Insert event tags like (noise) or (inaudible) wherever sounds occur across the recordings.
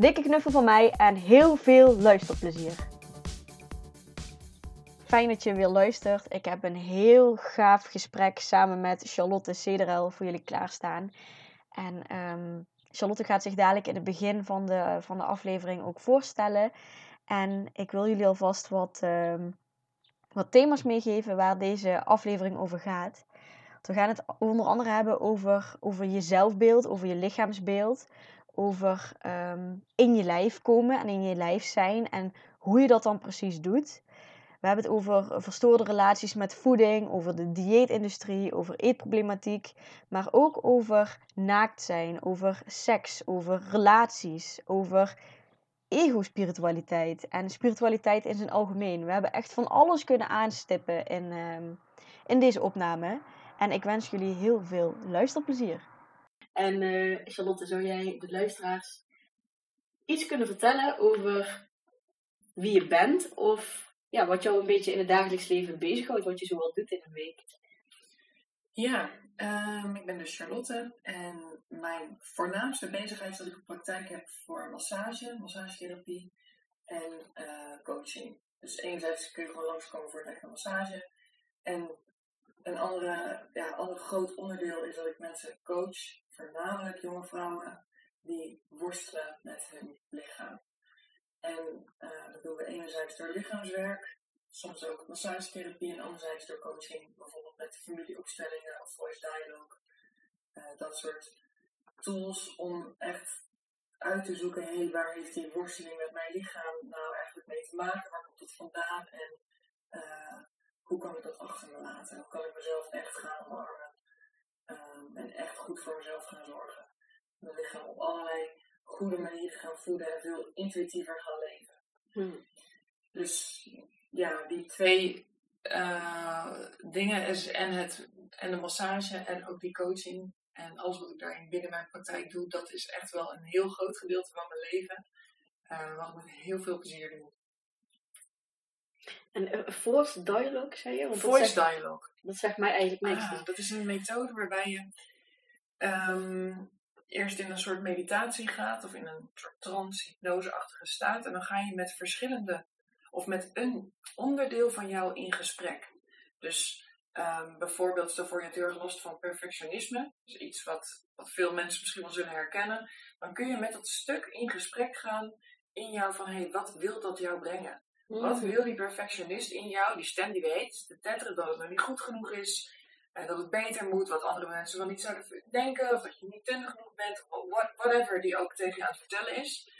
Dikke knuffel van mij en heel veel luisterplezier. Fijn dat je weer luistert. Ik heb een heel gaaf gesprek samen met Charlotte Cederel voor jullie klaarstaan. En ehm, Charlotte gaat zich dadelijk in het begin van de, van de aflevering ook voorstellen. En ik wil jullie alvast wat, ehm, wat thema's meegeven waar deze aflevering over gaat. We gaan het onder andere hebben over, over je zelfbeeld, over je lichaamsbeeld, over ehm, in je lijf komen en in je lijf zijn en hoe je dat dan precies doet. We hebben het over verstoorde relaties met voeding, over de dieetindustrie, over eetproblematiek, maar ook over naakt zijn, over seks, over relaties, over ego-spiritualiteit en spiritualiteit in zijn algemeen. We hebben echt van alles kunnen aanstippen in, um, in deze opname. En ik wens jullie heel veel luisterplezier. En uh, Charlotte, zou jij de luisteraars iets kunnen vertellen over wie je bent of ja, wat jou een beetje in het dagelijks leven bezighoudt, wat je zoal doet in een week? Ja, um, ik ben dus Charlotte en mijn voornaamste bezigheid is dat ik een praktijk heb voor massage, massagetherapie en uh, coaching. Dus enerzijds kun je gewoon langskomen voor een massage en een andere, ja, ander groot onderdeel is dat ik mensen coach, voornamelijk jonge vrouwen, die worstelen met hun lichaam. En uh, dat doen we enerzijds door lichaamswerk, soms ook massagetherapie en anderzijds door coaching, bijvoorbeeld met familieopstellingen of voice dialogue. Uh, dat soort tools om echt uit te zoeken, hé, hey, waar heeft die worsteling met mijn lichaam nou eigenlijk mee te maken? Gaan zorgen. Mijn lichaam op allerlei goede manieren gaan voeden en veel intuïtiever gaan leven. Hmm. Dus ja, die twee uh, dingen is en, het, en de massage en ook die coaching en alles wat ik daarin binnen mijn praktijk doe, dat is echt wel een heel groot gedeelte van mijn leven. Uh, wat ik met heel veel plezier doe. En uh, force dialogue, zei je? Want voice dat dialogue. Dat zegt mij eigenlijk niks. Ah, dat is een methode waarbij je um, eerst in een soort meditatie gaat of in een soort trance-hypnoseachtige staat. En dan ga je met verschillende, of met een onderdeel van jou in gesprek. Dus um, bijvoorbeeld, stel voor je hebt heel erg last van perfectionisme. Dus iets wat, wat veel mensen misschien wel zullen herkennen. Dan kun je met dat stuk in gesprek gaan in jou van, hé, hey, wat wil dat jou brengen? Wat wil die perfectionist in jou, die stem die weet, te tetteren dat het nog niet goed genoeg is, dat het beter moet, wat andere mensen wel niet zouden denken, of dat je niet kundig genoeg bent, of whatever die ook tegen je aan het vertellen is.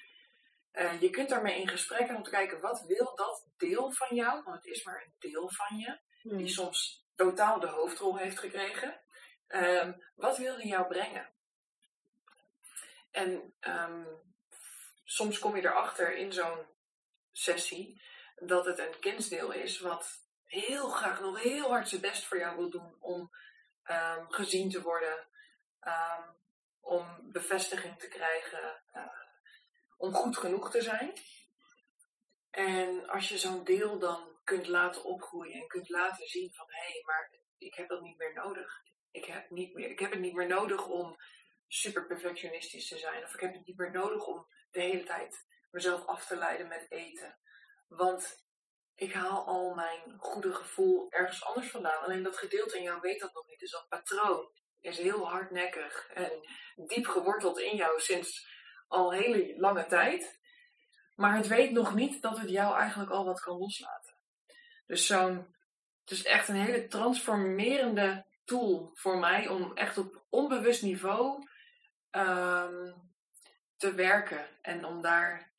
Uh, je kunt daarmee in gesprek om te kijken, wat wil dat deel van jou, want het is maar een deel van je, die hmm. soms totaal de hoofdrol heeft gekregen. Um, wat wil die jou brengen? En um, soms kom je erachter in zo'n sessie dat het een kindsdeel is wat heel graag nog heel hard zijn best voor jou wil doen om um, gezien te worden, um, om bevestiging te krijgen, uh, om goed genoeg te zijn. En als je zo'n deel dan kunt laten opgroeien en kunt laten zien van hé, hey, maar ik heb dat niet meer nodig. Ik heb, niet meer, ik heb het niet meer nodig om super perfectionistisch te zijn. Of ik heb het niet meer nodig om de hele tijd mezelf af te leiden met eten. Want ik haal al mijn goede gevoel ergens anders vandaan. Alleen dat gedeelte in jou weet dat nog niet. Dus dat patroon is heel hardnekkig en diep geworteld in jou sinds al hele lange tijd. Maar het weet nog niet dat het jou eigenlijk al wat kan loslaten. Dus zo'n, het is echt een hele transformerende tool voor mij om echt op onbewust niveau um, te werken en om daar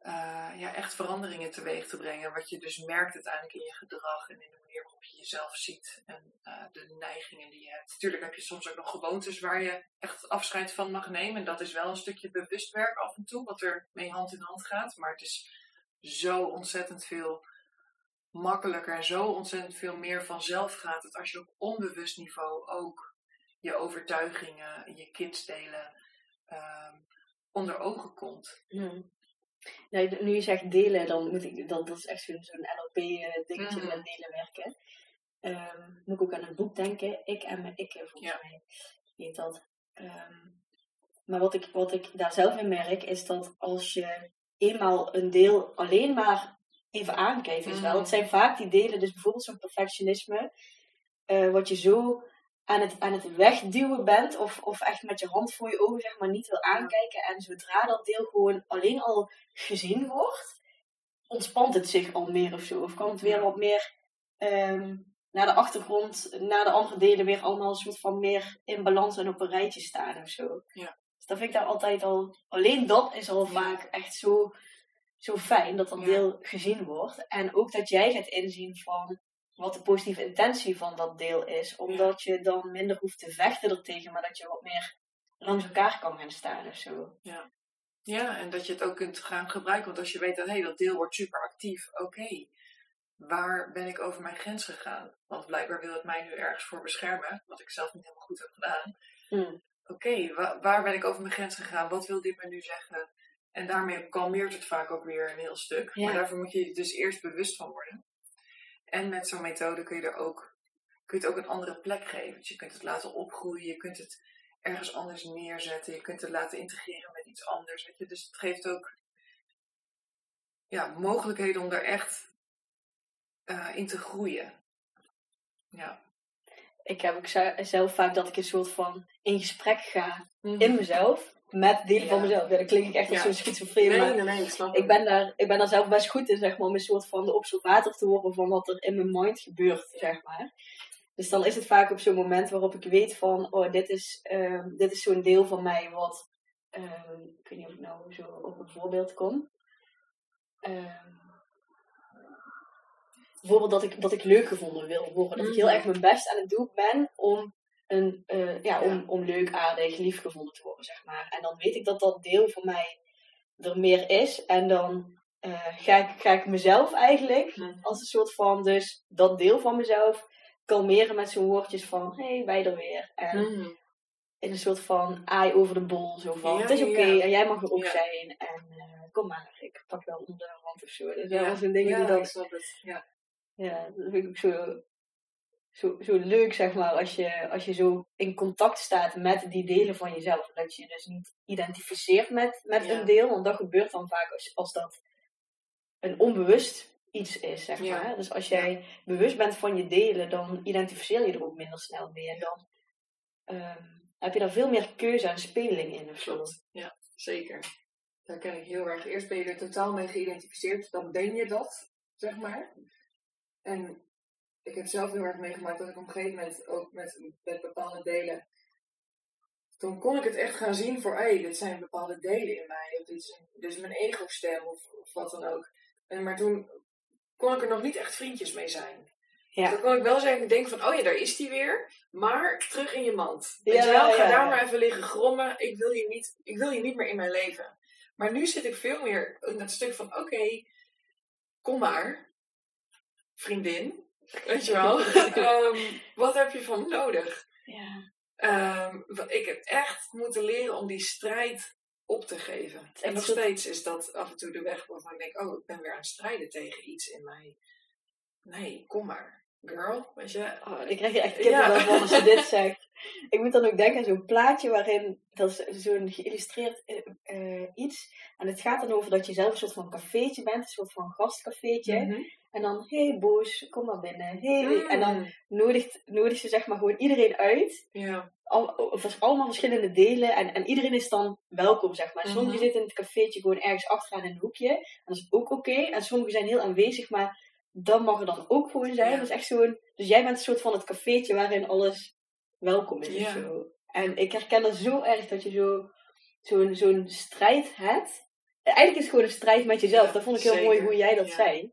eh, ja, echt veranderingen teweeg te brengen. Wat je dus merkt uiteindelijk in je gedrag en in de manier waarop je jezelf ziet en uh, de neigingen die je hebt. Natuurlijk heb je soms ook nog gewoontes waar je echt afscheid van mag nemen. En dat is wel een stukje bewust werk af en toe, wat er mee hand in hand gaat. Maar het is zo ontzettend veel makkelijker en zo ontzettend veel meer vanzelf gaat het als je op onbewust niveau ook je overtuigingen, je kindsdelen uh, onder ogen komt. Hmm. Nou, nu je zegt delen, dan moet ik, dan, dat is echt zo'n NLP-dingetje mm. met delen werken. Um, moet ik ook aan een boek denken, Ik en mijn ik, volgens mij heet dat. Um, maar wat ik, wat ik daar zelf in merk, is dat als je eenmaal een deel alleen maar even aankijkt, is wel. Het zijn vaak die delen, dus bijvoorbeeld zo'n perfectionisme, uh, wat je zo aan het, aan het wegduwen bent, of, of echt met je hand voor je ogen zeg maar niet wil aankijken. En zodra dat deel gewoon alleen al gezien wordt, ontspant het zich al meer of zo. Of kan het weer wat meer um, naar de achtergrond, naar de andere delen weer allemaal een soort van meer in balans en op een rijtje staan of zo. Ja. Dus dat vind ik daar altijd al, alleen dat is al vaak echt zo, zo fijn dat dat deel gezien wordt. En ook dat jij gaat inzien van, wat de positieve intentie van dat deel is. Omdat je dan minder hoeft te vechten ertegen, maar dat je wat meer langs elkaar kan gaan staan of zo. Ja. Ja, en dat je het ook kunt gaan gebruiken. Want als je weet dat hey, dat deel wordt super actief, oké. waar ben ik over mijn grens gegaan? Want blijkbaar wil het mij nu ergens voor beschermen, wat ik zelf niet helemaal goed heb gedaan. Hmm. Oké, waar ben ik over mijn grens gegaan? Wat wil dit me nu zeggen? En daarmee kalmeert het vaak ook weer een heel stuk. Maar daarvoor moet je je dus eerst bewust van worden. En met zo'n methode kun je er ook, kun je het ook een andere plek geven. Dus je kunt het laten opgroeien, je kunt het ergens anders neerzetten, je kunt het laten integreren met iets anders. Weet je? Dus het geeft ook ja, mogelijkheden om er echt uh, in te groeien. Ja. Ik heb ook zelf vaak dat ik een soort van in gesprek ga mm in mezelf met delen van mezelf. Ja, dan klink ik echt als zo'n schizofreen. Nee, nee, nee, ik snap ik ben, daar, ik ben daar zelf best goed in, zeg maar, om een soort van de observator te worden van wat er in mijn mind gebeurt, zeg maar. Dus dan is het vaak op zo'n moment waarop ik weet van, oh, dit is, uh, dit is zo'n deel van mij wat, uh, ik weet niet of ik nou zo op een voorbeeld kom. Uh, bijvoorbeeld dat ik, dat ik leuk gevonden wil worden. Dat ik heel mm. erg mijn best aan het doen ben om een, uh, ja, om, om leuk, aardig, lief gevonden te worden, zeg maar. En dan weet ik dat dat deel van mij er meer is. En dan uh, ga, ik, ga ik mezelf eigenlijk, mhm. als een soort van, dus dat deel van mezelf, kalmeren met zo'n woordjes van, hé, hey, wij er weer. En mm. in een soort van aai over de bol, zo van, het is oké en jij mag er ook zijn. En uh, kom maar, ik pak wel onder de hand of zo. Dus ja. zijn dingen die dat... Ja. ja, dat vind ik ook zo zo, zo leuk, zeg maar, als je, als je zo in contact staat met die delen van jezelf. Dat je dus niet identificeert met, met een deel, want dat gebeurt dan vaak als, als dat een onbewust iets is, zeg maar. Dus als jij bewust bent van je delen, dan identificeer je er ook minder snel mee. En dan um, heb je daar veel meer keuze en speling in of zo. Ja, zeker. Daar ken ik heel erg. Eerst ben je er totaal mee geïdentificeerd, dan ben je dat, zeg maar. En ik heb zelf heel erg meegemaakt dat ik op een gegeven moment ook met, met bepaalde delen. Toen kon ik het echt gaan zien voor, hé, hey, dit zijn bepaalde delen in mij. Of dit is, dit is mijn ego-stem of, of, wat dan ook. En, maar toen kon ik er nog niet echt vriendjes mee zijn. Ja. Dan kon ik wel zeggen, denken van, oh ja, daar is die weer. Maar terug in je mand. Ja, wel, ga daar maar even liggen grommen. Ik wil, je niet, ik wil je niet meer in mijn leven. Maar nu zit ik veel meer in het stuk van, oké, kom maar, vriendin. Weet je wel? um, (laughs) wat heb je van nodig? Ja. Um, ik heb echt moeten leren om die strijd op te geven. En nog steeds is dat af en toe de weg waarvan ik denk, oh, ik ben weer aan het strijden tegen iets in mij. Nee, kom maar. Girl, weet je. Oh, ik krijg je echt kippenvel ja. van als je dit zegt. (laughs) Ik moet dan ook denken aan zo'n plaatje waarin, dat is zo'n geïllustreerd uh, iets. En het gaat dan over dat je zelf een soort van cafeetje bent, een soort van gastcafeetje. Mm -hmm. En dan, hey Boos, kom maar binnen. Hey. Mm. En dan nodigt, nodigt ze zeg maar gewoon iedereen uit. Ja. Al, allemaal verschillende delen. En, en iedereen is dan welkom, zeg maar. Sommigen mhm. zitten in het cafeetje gewoon ergens achteraan in een hoekje. En dat is ook oké. En sommigen zijn heel aanwezig, maar dat mag er dan ook gewoon zijn. Dat is echt zo'n... Dus jij bent een soort van het cafeetje waarin alles welkom is. Ja. Zo. En ik herken dat zo erg dat je zo, zo'n zo'n strijd hebt eigenlijk is het gewoon een strijd met jezelf. Ja, dat vond ik heel zeker. mooi hoe jij dat zei.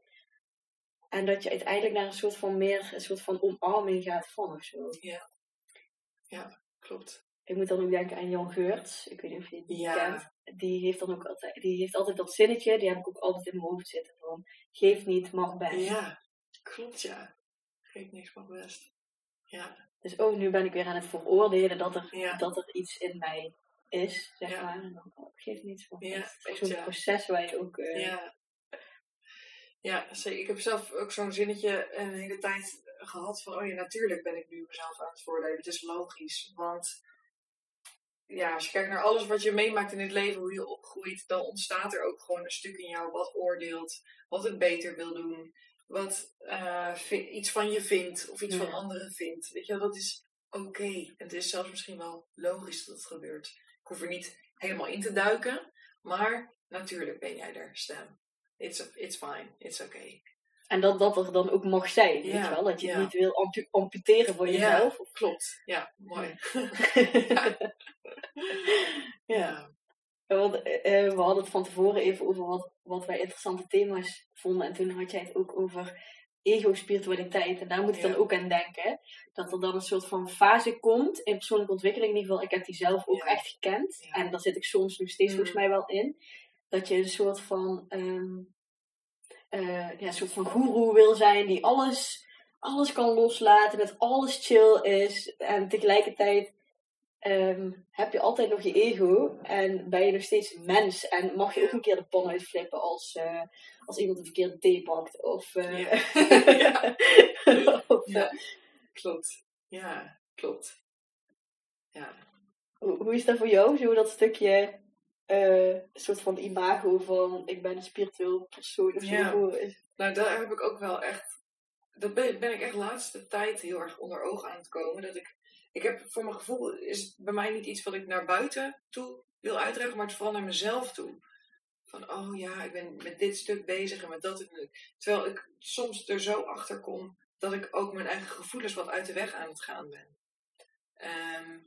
En dat je uiteindelijk naar een soort van meer, een soort van omarming gaat van of zo. Klopt. Ik moet dan ook denken aan Jan Geurts. Ik weet niet of je die Ja. kent. Die heeft dan ook altijd, die heeft altijd dat zinnetje, die heb ik ook altijd in mijn hoofd zitten van, geef niet, mag best. Ja, klopt ja. Geeft niks van best. Ja, Dus ook nu ben ik weer aan het veroordelen dat er, Ja. dat er iets in mij is, zeg Ja. maar. En dan, oh, geef niets mag Ja, best. Het is zo'n ja. proces waar je ook... eh, ja. Ja. Ik heb zelf ook zo'n zinnetje een hele tijd gehad van, oh ja, natuurlijk ben ik nu mezelf aan het voordelen. Het is logisch, want ja, als je kijkt naar alles wat je meemaakt in het leven, hoe je opgroeit, dan ontstaat er ook gewoon een stuk in jou wat oordeelt, wat het beter wil doen, wat eh, iets van je vindt of iets Ja. van anderen vindt. Weet je wel, dat is oké. Het is zelfs misschien wel logisch dat het gebeurt. Ik hoef er niet helemaal in te duiken, maar natuurlijk ben jij er, stem. It's, it's fine, it's okay. En dat dat er dan ook mag zijn, weet Ja, je wel? Dat je ja. het niet wil ampu- amputeren voor jezelf. Of- Klopt, ja, mooi. (laughs) ja. Want eh, eh, we hadden het van tevoren even over wat, wat wij interessante thema's vonden. En toen had jij het ook over ego-spiritualiteit. En daar moet ik Ja. dan ook aan denken. Dat er dan een soort van fase komt in persoonlijke ontwikkeling. In ieder geval, ik heb die zelf ook Ja. echt gekend. Ja. En daar zit ik soms nog steeds Mm. volgens mij wel in. Dat je een soort van, eh, ja, een soort van goeroe wil zijn die alles, alles kan loslaten. Dat alles chill is. En tegelijkertijd ehm, heb je altijd nog je ego en ben je nog steeds mens en mag je ook een keer de pan uitflippen als, eh, als iemand een verkeerde thee pakt of, eh, Ja. (laughs) of, Ja. Klopt, ja, klopt. Ja, hoe, hoe is dat voor jou, zo dat stukje eh, een soort van imago van ik ben een spiritueel persoon of zo Ja. nou daar heb ik ook wel echt, dat ben, ben ik echt de laatste tijd heel erg onder ogen aan het komen. Dat ik, ik heb voor mijn gevoel, is het bij mij niet iets wat ik naar buiten toe wil uitdragen, maar het vooral naar mezelf toe. Van, oh ja, ik ben met dit stuk bezig en met dat. Terwijl ik soms er zo achter kom dat ik ook mijn eigen gevoelens wat uit de weg aan het gaan ben. Ehm,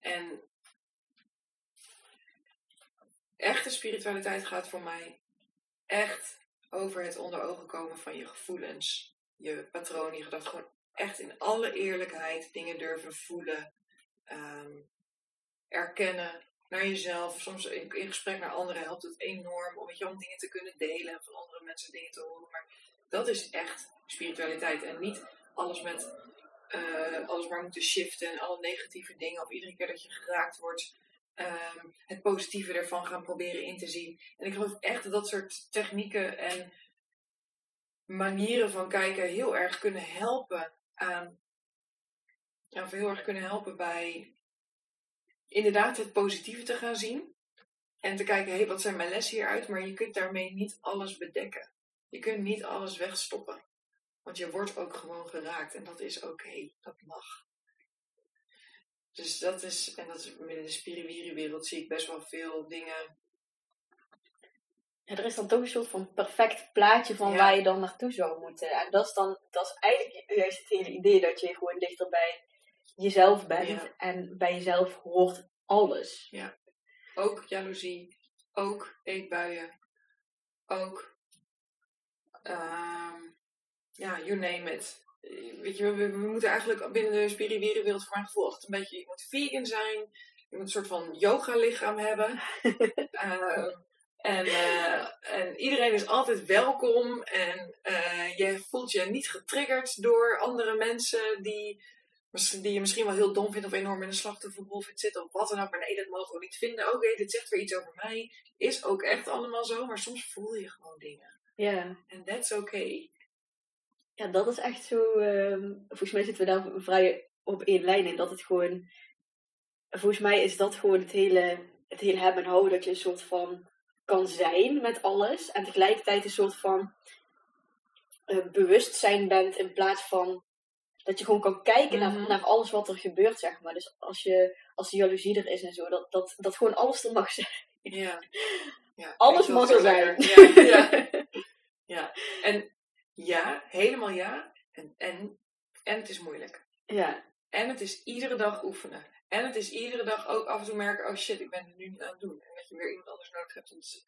en echte spiritualiteit gaat voor mij echt over het onder ogen komen van je gevoelens, je patronen, je gedachten. Gewoon echt in alle eerlijkheid dingen durven voelen, ehm, erkennen naar jezelf. Soms in, in gesprek naar anderen helpt het enorm om, je, om dingen te kunnen delen en van andere mensen dingen te horen. Maar dat is echt spiritualiteit en niet alles met eh, alles maar moeten shiften en alle negatieve dingen of iedere keer dat je geraakt wordt. Ehm, het positieve ervan gaan proberen in te zien. En ik geloof echt dat dat soort technieken en manieren van kijken heel erg kunnen helpen aan. Of heel erg kunnen helpen bij inderdaad het positieve te gaan zien. En te kijken, hé, hey, wat zijn mijn lessen hieruit? Maar je kunt daarmee niet alles bedekken. Je kunt niet alles wegstoppen. Want je wordt ook gewoon geraakt. En dat is oké. Dat mag. Dus dat is, en dat is in de spiriwiri-wereld zie ik best wel veel dingen. Ja, er is dan toch een soort van perfect plaatje van Ja. waar je dan naartoe zou moeten. En dat is dan, dat is eigenlijk juist het hele idee dat je gewoon dichter bij jezelf bent. Ja. En bij jezelf hoort alles. Ook jaloezie. Ook eetbuien. Ook, ehm, ja, you name it. Eh, Weet je, we, we moeten eigenlijk binnen de spiriwiri wereld voor mijn gevoel altijd een beetje, je moet vegan zijn. Je moet een soort van yoga lichaam hebben. (laughs) Ehm, en, eh, en iedereen is altijd welkom. En eh, je voelt je niet getriggerd door andere mensen die, die je misschien wel heel dom vindt of enorm in een slachtofferrol vindt zitten of wat dan ook. Maar nee, dat mogen we niet vinden. Oké, dit zegt weer iets over mij. Is ook echt allemaal zo, maar soms voel je gewoon dingen. Ja. En that's okay. Ja, dat is echt zo. ehm, volgens mij zitten we daar vrij op één lijn in. Dat het gewoon. Volgens mij is dat gewoon het hele, het hele hebben en houden. Dat je een soort van kan zijn met alles. En tegelijkertijd een soort van eh, bewustzijn bent. In plaats van dat je gewoon kan kijken Mhm. naar, naar alles wat er gebeurt, zeg maar. Dus als, je, als de jaloezie er is en zo. Dat, dat, dat gewoon alles er mag zijn. Ja. ja Alles mag er zijn. Ja, ja. (laughs) ja. En ja, helemaal ja. En, en, en het is moeilijk. ja. En het is iedere dag oefenen. En het is iedere dag ook af en toe merken, oh shit, ik ben het nu niet aan het doen. En dat je weer iemand anders nodig hebt. om te-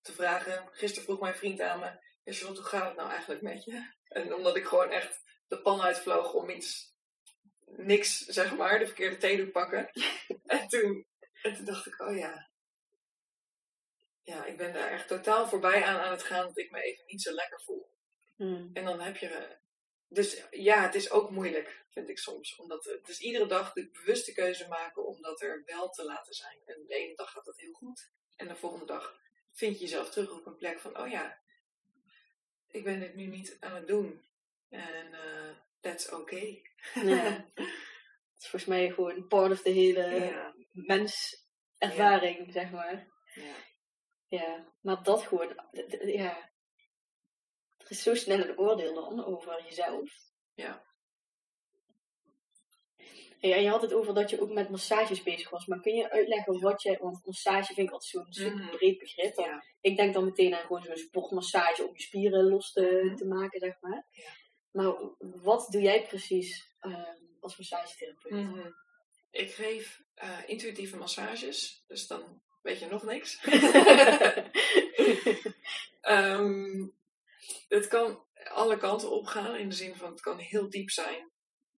te vragen. Gisteren vroeg mijn vriend aan me, ja, Charlotte, hoe gaat het nou eigenlijk met je? En omdat ik gewoon echt de pan uitvloog om iets, niks zeg maar, de verkeerde theedoek pakken. (laughs) en, toen, en toen dacht ik, oh ja. Ja, ik ben daar echt totaal voorbij aan aan het gaan dat ik me even niet zo lekker voel. Hmm. En dan heb je. Dus ja, het is ook moeilijk, vind ik soms. Omdat het is iedere dag de bewuste keuze maken om dat er wel te laten zijn. En de ene dag gaat dat heel goed. En de volgende dag vind je jezelf terug op een plek van: oh ja, ik ben dit nu niet aan het doen. En uh, that's okay. Ja. (laughs) Het is volgens mij gewoon part of the hele Ja. menservaring, zeg maar. Ja. Ja, maar dat gewoon, ja. Er is zo snel een oordeel dan over jezelf. Ja. En je had het over dat je ook met massages bezig was. Maar kun je uitleggen wat je... Want massage vind ik altijd zo'n super Mhm. breed begrip. Ja. Ik denk dan meteen aan gewoon zo'n sportmassage om je spieren los te, Mhm. te maken, zeg maar. Ja. Maar wat doe jij precies ehm, als massagetherapeut? Mhm. Ik geef eh, intuïtieve massages, dus dan weet je nog niks. (laughs) (laughs) Ehm, het kan alle kanten opgaan in de zin van het kan heel diep zijn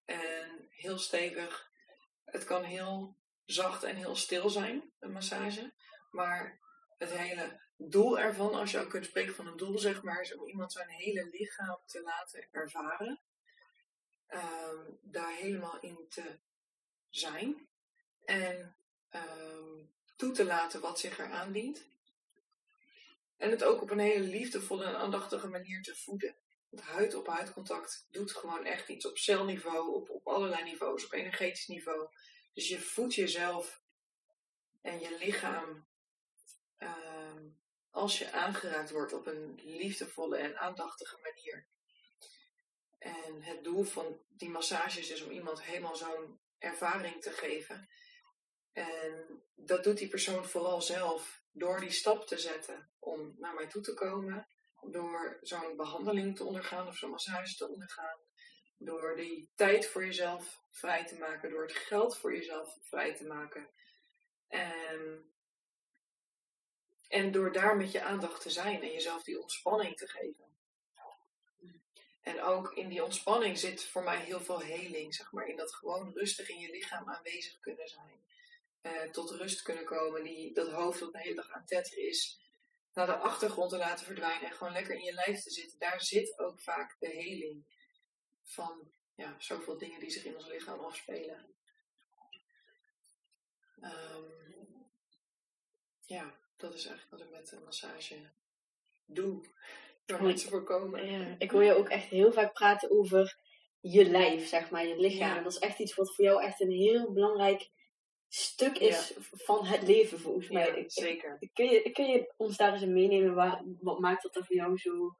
en heel stevig. Het kan heel zacht en heel stil zijn, een massage. Maar het hele doel ervan, als je ook kunt spreken van een doel, zeg maar, is om iemand zijn hele lichaam te laten ervaren. Ehm, daar helemaal in te zijn. En ehm, toe te laten wat zich er aandient. En het ook op een hele liefdevolle en aandachtige manier te voeden. Want huid op huid contact doet gewoon echt iets op celniveau, op, op allerlei niveaus, op energetisch niveau. Dus je voedt jezelf en je lichaam ehm, als je aangeraakt wordt op een liefdevolle en aandachtige manier. En het doel van die massages is om iemand helemaal zo'n ervaring te geven. En dat doet die persoon vooral zelf door die stap te zetten om naar mij toe te komen. Door zo'n behandeling te ondergaan of zo'n massage te ondergaan. Door die tijd voor jezelf vrij te maken. Door het geld voor jezelf vrij te maken. En, en door daar met je aandacht te zijn en jezelf die ontspanning te geven. En ook in die ontspanning zit voor mij heel veel heling, zeg maar. In dat gewoon rustig in je lichaam aanwezig kunnen zijn. Eh, tot rust kunnen komen. Die, dat hoofd dat de hele dag aan het tetteren is. Naar de achtergrond te laten verdwijnen. En gewoon lekker in je lijf te zitten. Daar zit ook vaak de heling. Van ja, zoveel dingen die zich in ons lichaam afspelen. Ehm, ja, dat is eigenlijk wat ik met een massage doe. Waar Mooi. mensen voor komen. Ja, ik hoor je ook echt heel vaak praten over je lijf, zeg maar, je lichaam. Ja. Dat is echt iets wat voor jou echt een heel belangrijk stuk is van het leven, volgens mij. Ja, Ik- zeker. ik- kun, je, kun je ons daar eens in meenemen? Waar, wat maakt dat er voor jou zo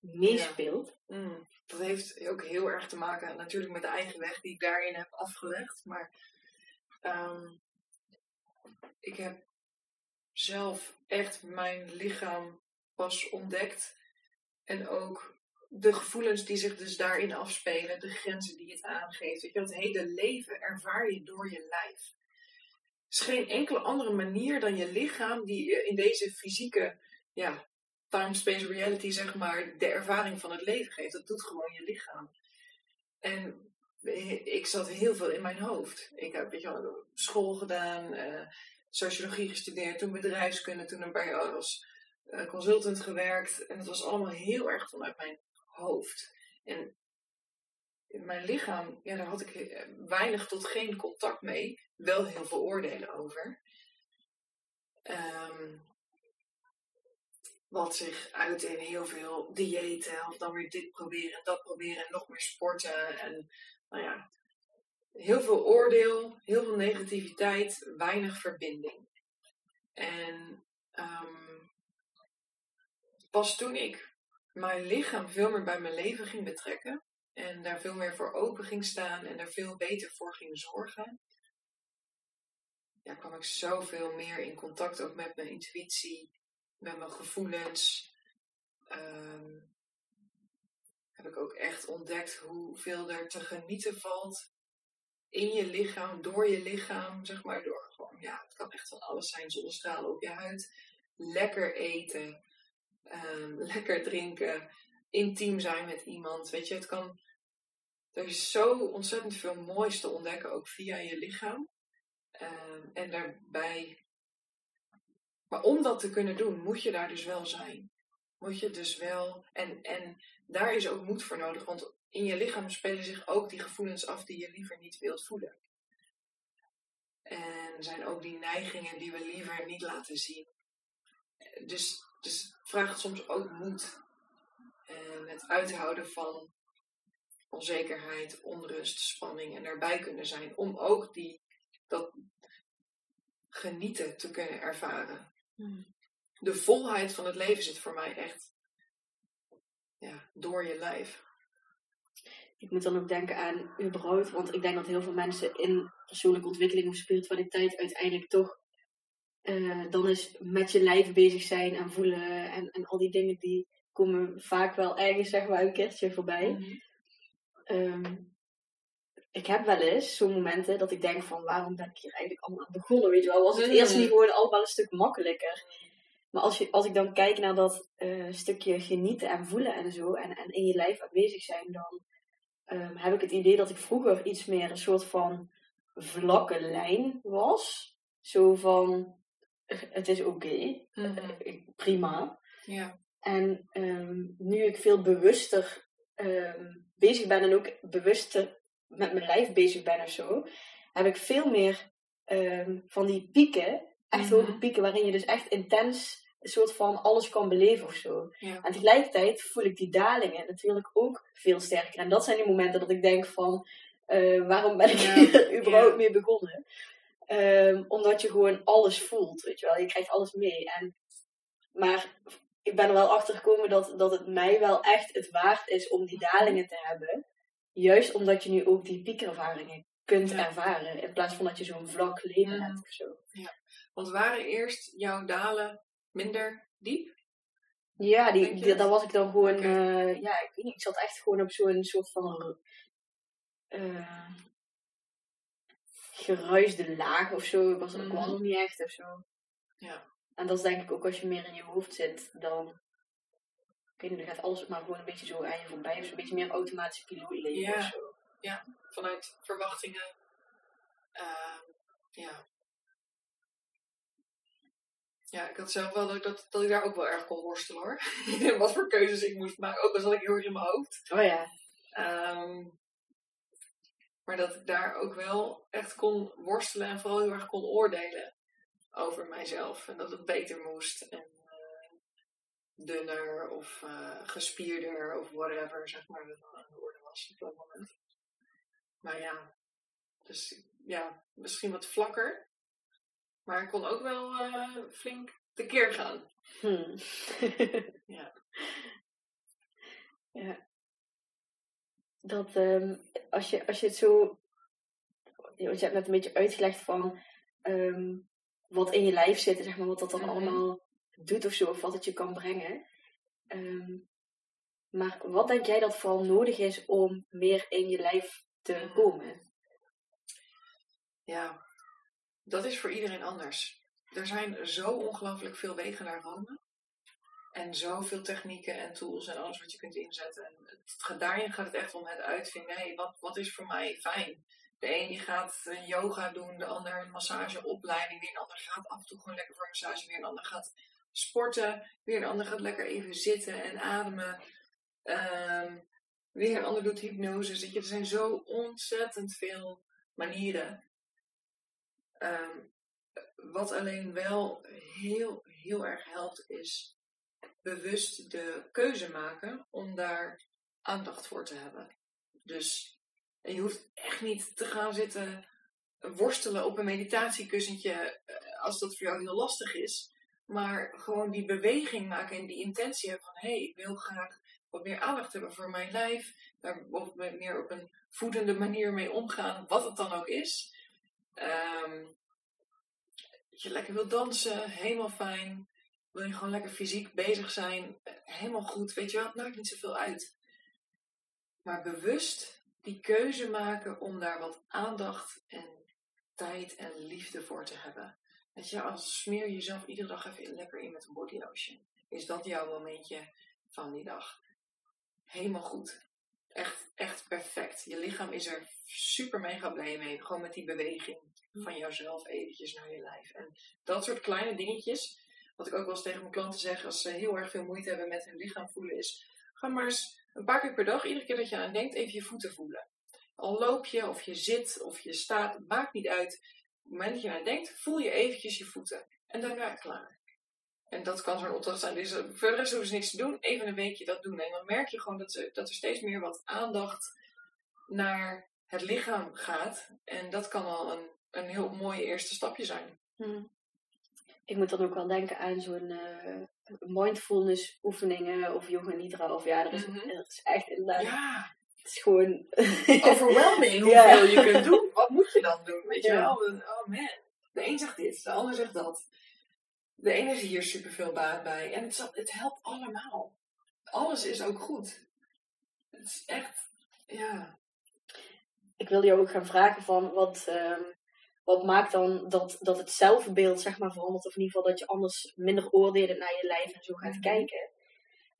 meespeelt? Mm, dat heeft ook heel erg te maken natuurlijk met de eigen weg die ik daarin heb afgelegd. Maar ehm, ik heb zelf echt mijn lichaam pas ontdekt. En ook de gevoelens die zich dus daarin afspelen, de grenzen die het aangeeft. Weet je, het hele leven ervaar je door je lijf. Is geen enkele andere manier dan je lichaam die in deze fysieke ja, time-space reality, zeg maar, de ervaring van het leven geeft. Dat doet gewoon je lichaam. En ik zat heel veel in mijn hoofd. Ik heb weet school gedaan, eh, sociologie gestudeerd, toen bedrijfskunde, toen een paar jaar als eh, consultant gewerkt. En het was allemaal heel erg vanuit mijn hoofd. En mijn lichaam, daar had ik eh, weinig tot geen contact mee. Wel heel veel oordelen over. Ehm, wat zich uit in heel veel diëten. Of dan weer dit proberen en dat proberen. En nog meer sporten. En nou ja, heel veel oordeel. Heel veel negativiteit. Weinig verbinding. En ehm, pas toen ik mijn lichaam veel meer bij mijn leven ging betrekken. En daar veel meer voor open ging staan. En daar veel beter voor ging zorgen. Ja, kwam ik zoveel meer in contact ook met mijn intuïtie met mijn gevoelens. ehm, heb ik ook echt ontdekt hoeveel er te genieten valt in je lichaam, door je lichaam, zeg maar, door gewoon, ja, het kan echt van alles zijn, zonnestralen op je huid, lekker eten, ehm, (laughs) lekker drinken, intiem zijn met iemand. Weet je, het kan. Er is zo ontzettend veel moois te ontdekken, ook via je lichaam. Ehm, en daarbij. Maar om dat te kunnen doen, moet je daar dus wel zijn. Moet je dus wel. En, en daar is ook moed voor nodig, want in je lichaam spelen zich ook die gevoelens af die je liever niet wilt voelen. En zijn ook die neigingen die we liever niet laten zien. Dus, dus het vraagt soms ook moed. En het uithouden van onzekerheid, onrust, spanning en daarbij kunnen zijn. Om ook die, dat genieten te kunnen ervaren. Hmm. De volheid van het leven zit voor mij echt ja, door je lijf. Ik moet dan ook denken aan überhaupt, want ik denk dat heel veel mensen in persoonlijke ontwikkeling of spiritualiteit uiteindelijk toch uh, dan is met je lijf bezig zijn en voelen en, en al die dingen die komen vaak wel ergens zeg maar een keertje voorbij. Mhm. Ehm, ik heb wel eens zo'n momenten dat ik denk van waarom ben ik hier eigenlijk allemaal aan begonnen, weet je wel. Was het mhm. eerst niet gewoon allemaal een stuk makkelijker. Maar als, je, als ik dan kijk naar dat uh, stukje genieten en voelen en zo en, en in je lijf aanwezig zijn, dan um, heb ik het idee dat ik vroeger iets meer een soort van vlakke lijn was. Zo van, het is oké, mhm. eh, prima. Ja. En um, nu ik veel bewuster um, bezig ben en ook bewuster met mijn lijf bezig ben of zo, heb ik veel meer van die pieken, echt hoge pieken, waarin je dus echt intens een soort van alles kan beleven of zo. En tegelijkertijd voel ik die dalingen natuurlijk ook veel sterker. En dat zijn die momenten dat ik denk van, uh, waarom ben ik hier (laughs) überhaupt mee begonnen? Um, omdat je gewoon alles voelt, weet je wel. Je krijgt alles mee. En, maar ik ben er wel achter gekomen dat, dat het mij wel echt het waard is om die dalingen te hebben. Juist omdat je nu ook die piekervaringen kunt ervaren. In plaats van dat je zo'n vlak leven hebt of zo. Ja. Want waren eerst jouw dalen minder diep? Ja, die, die, daar was ik dan gewoon, uh, ja, ik weet niet, ik zat echt gewoon op zo'n soort van uh, geruisde laag of zo. Ik was, mm. was nog niet echt of zo. Ja. En dat is denk ik ook als je meer in je hoofd zit, dan, ik weet niet, dan gaat alles maar gewoon een beetje zo aan je voorbij. Of zo een beetje meer automatische pilootleven ja. of zo. Ja, vanuit verwachtingen. Uh, ja, ja, ik had zelf wel dat, dat, dat ik daar ook wel erg kon worstelen hoor. (laughs) Wat voor keuzes ik moest maken, ook al zat ik heel erg in mijn hoofd. Oh ja. Um, maar dat ik daar ook wel echt kon worstelen en vooral heel erg kon oordelen over mijzelf. En dat het beter moest. En dunner of uh, gespierder of whatever, zeg maar, dat aan de orde was op dat moment. Maar ja, dus ja, misschien wat vlakker. Maar ik kon ook wel uh, flink tekeer gaan. Hmm. (laughs) ja. ja. Dat um, als, je, als je het zo. Je hebt net een beetje uitgelegd van um, wat in je lijf zit, zeg maar, wat dat dan mhm. allemaal doet of zo, of wat het je kan brengen. Um, maar wat denk jij dat vooral nodig is om meer in je lijf te mhm. komen? Ja, dat is voor iedereen anders. Er zijn zo ongelooflijk veel wegen naar Rome. En zoveel technieken en tools en alles wat je kunt inzetten. En het, daarin gaat het echt om het uitvinden. Nee, wat, wat is voor mij fijn? De een die gaat yoga doen, de ander een massageopleiding. Weer een ander gaat af en toe gewoon lekker voor een massage. Weer een ander gaat sporten. Weer een ander gaat lekker even zitten en ademen. Um, weer een ander doet hypnose. je, er zijn zo ontzettend veel manieren. Ehm, wat alleen wel heel, heel erg helpt, is bewust de keuze maken om daar aandacht voor te hebben. Dus je hoeft echt niet te gaan zitten worstelen op een meditatiekussentje eh, als dat voor jou heel lastig is. Maar gewoon die beweging maken en die intentie hebben van hé, hey, ik wil graag wat meer aandacht hebben voor mijn lijf. Daar meer op een voedende manier mee omgaan, wat het dan ook is. Um, je lekker wil dansen, helemaal fijn. Wil je gewoon lekker fysiek bezig zijn, helemaal goed. Weet je wel, het maakt niet zoveel uit. Maar bewust die keuze maken om daar wat aandacht en tijd en liefde voor te hebben. Weet je, als smeer je jezelf iedere dag even lekker in met een body lotion. Is dat jouw momentje van die dag? Helemaal goed. Echt, echt perfect. Je lichaam is er super mega blij mee. Gewoon met die beweging van jouzelf eventjes naar je lijf. En dat soort kleine dingetjes, wat ik ook wel eens tegen mijn klanten zeg als ze heel erg veel moeite hebben met hun lichaam voelen, is ga maar eens een paar keer per dag, iedere keer dat je aan denkt, even je voeten voelen. Al loop je, of je zit, of je staat, maakt niet uit. Op het moment dat je aan denkt, voel je eventjes je voeten. En daarna klaar. En dat kan zo'n opdracht zijn. Dus verder is er niks te doen. Even een weekje dat doen. En dan merk je gewoon dat, ze, dat er steeds meer wat aandacht naar het lichaam gaat. En dat kan al een, een heel mooi eerste stapje zijn. Hmm. Ik moet dan ook wel denken aan zo'n uh, mindfulness oefeningen of yoga nidra. Of ja, er is, mm er is echt inderdaad... Ja. Het is gewoon... (laughs) Overwhelming (laughs) hoeveel je kunt doen. Wat moet je dan doen? Weet je wel? Oh man. De een zegt dit, de ander zegt dat. De ene is hier superveel baat bij. En het, het helpt allemaal. Alles is ook goed. Het is echt, ja. Ik wil jou ook gaan vragen van, wat, ehm, wat maakt dan dat, dat het zelfbeeld zeg maar verandert? Of in ieder geval dat je anders minder oordelen naar je lijf en zo gaat mhm. kijken.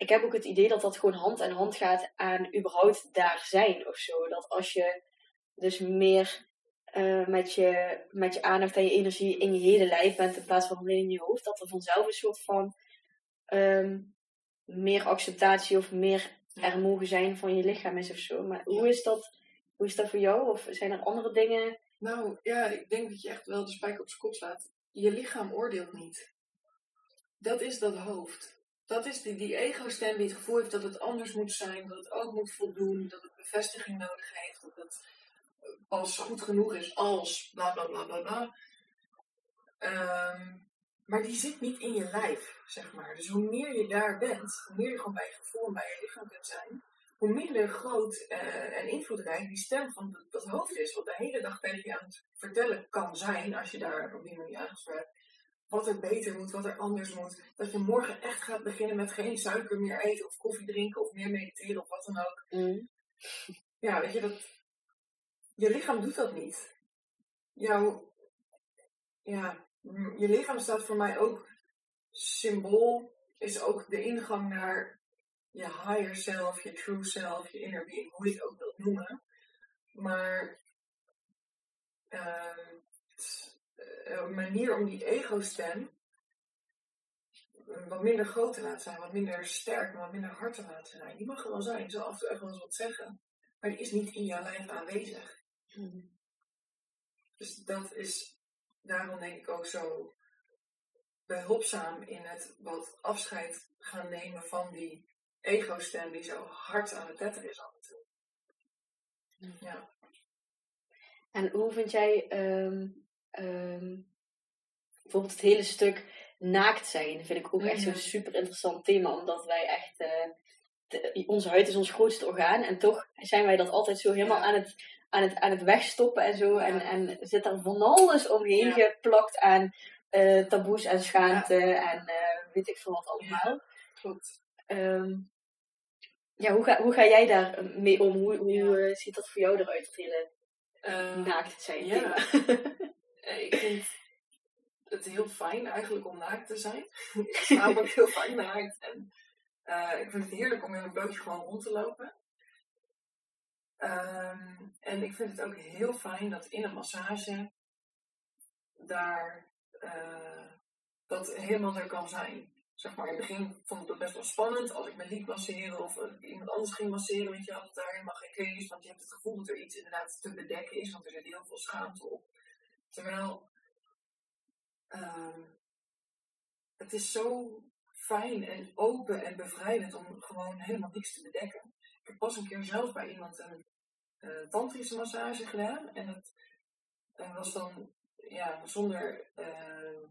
Ik heb ook het idee dat dat gewoon hand in hand gaat aan überhaupt daar zijn of zo. Dat als je dus meer uh, met, je, met je aandacht en je energie in je hele lijf bent in plaats van alleen in je hoofd, dat er vanzelf een soort van um, meer acceptatie of meer er mogen zijn van je lichaam is of zo. Maar hoe, is dat, hoe is dat voor jou? Of zijn er andere dingen? Nou ja, ik denk dat je echt wel de spijker op zijn kop slaat. Je lichaam oordeelt niet. Dat is dat hoofd. Dat is die, die ego-stem die het gevoel heeft dat het anders moet zijn, dat het ook moet voldoen, dat het bevestiging nodig heeft, dat het pas goed genoeg is als bla bla bla bla. Ehm, maar die zit niet in je lijf, zeg maar. Dus hoe meer je daar bent, hoe meer je gewoon bij je gevoel en bij je lichaam kunt zijn, hoe minder groot uh, en invloedrijk die stem van dat, hoofd is. Wat de hele dag tegen je aan het vertellen kan zijn, als je daar op die manier hebt. Wat er beter moet, wat er anders moet. Dat je morgen echt gaat beginnen met geen suiker meer eten of koffie drinken of meer mediteren of wat dan ook. Mm. Ja, weet je, dat, je lichaam doet dat niet. Jouw, ja, je lichaam staat voor mij ook symbool, is ook de ingang naar je higher self, je true self, je inner being, hoe je het ook wilt noemen. Maar uh, een manier om die ego-stem wat minder groot te laten zijn, wat minder sterk, wat minder hard te laten zijn. Die mag er wel zijn, zo af en toe echt wel eens wat zeggen. Maar die is niet in jouw lijf aanwezig. Mhm. Dus dat is daarom denk ik ook zo behulpzaam in het wat afscheid gaan nemen van die ego-stem die zo hard aan het tetteren is af en toe. Mhm. Ja. En hoe vind jij ehm, ehm, bijvoorbeeld het hele stuk naakt zijn? Vind ik ook echt zo'n super interessant thema, omdat wij echt. Uh, onze huid is ons grootste orgaan en toch zijn wij dat altijd zo helemaal aan het aan het, aan het wegstoppen en zo. En, en zit er van alles omheen geplakt aan uh, taboes en schaamte en uh, weet ik veel wat allemaal. Klopt. Um, ja, hoe ga, hoe ga jij daar eh, mee om? Hoe, hoe ziet dat voor jou eruit, het hele uh, naakt zijn? Ja. (laughs) ik vind het heel fijn eigenlijk om naakt te zijn. (laughs) ik sta ook heel fijn naakt. En ik vind het heerlijk om in een blootje gewoon rond te lopen. Um, en ik vind het ook heel fijn dat in een massage daar uh, dat helemaal er kan zijn. Zeg maar, in het begin vond ik het best wel spannend als ik me liet masseren of uh, iemand anders ging masseren, want je had daar helemaal geen kennis, want je hebt het gevoel dat er iets inderdaad te bedekken is, want er zit heel veel schaamte op. Terwijl um, het is zo fijn en open en bevrijdend om gewoon helemaal niks te bedekken. Ik heb pas een keer zelf bij iemand een uh, tantrische massage gedaan. En het uh, was dan ja, zonder. Uh,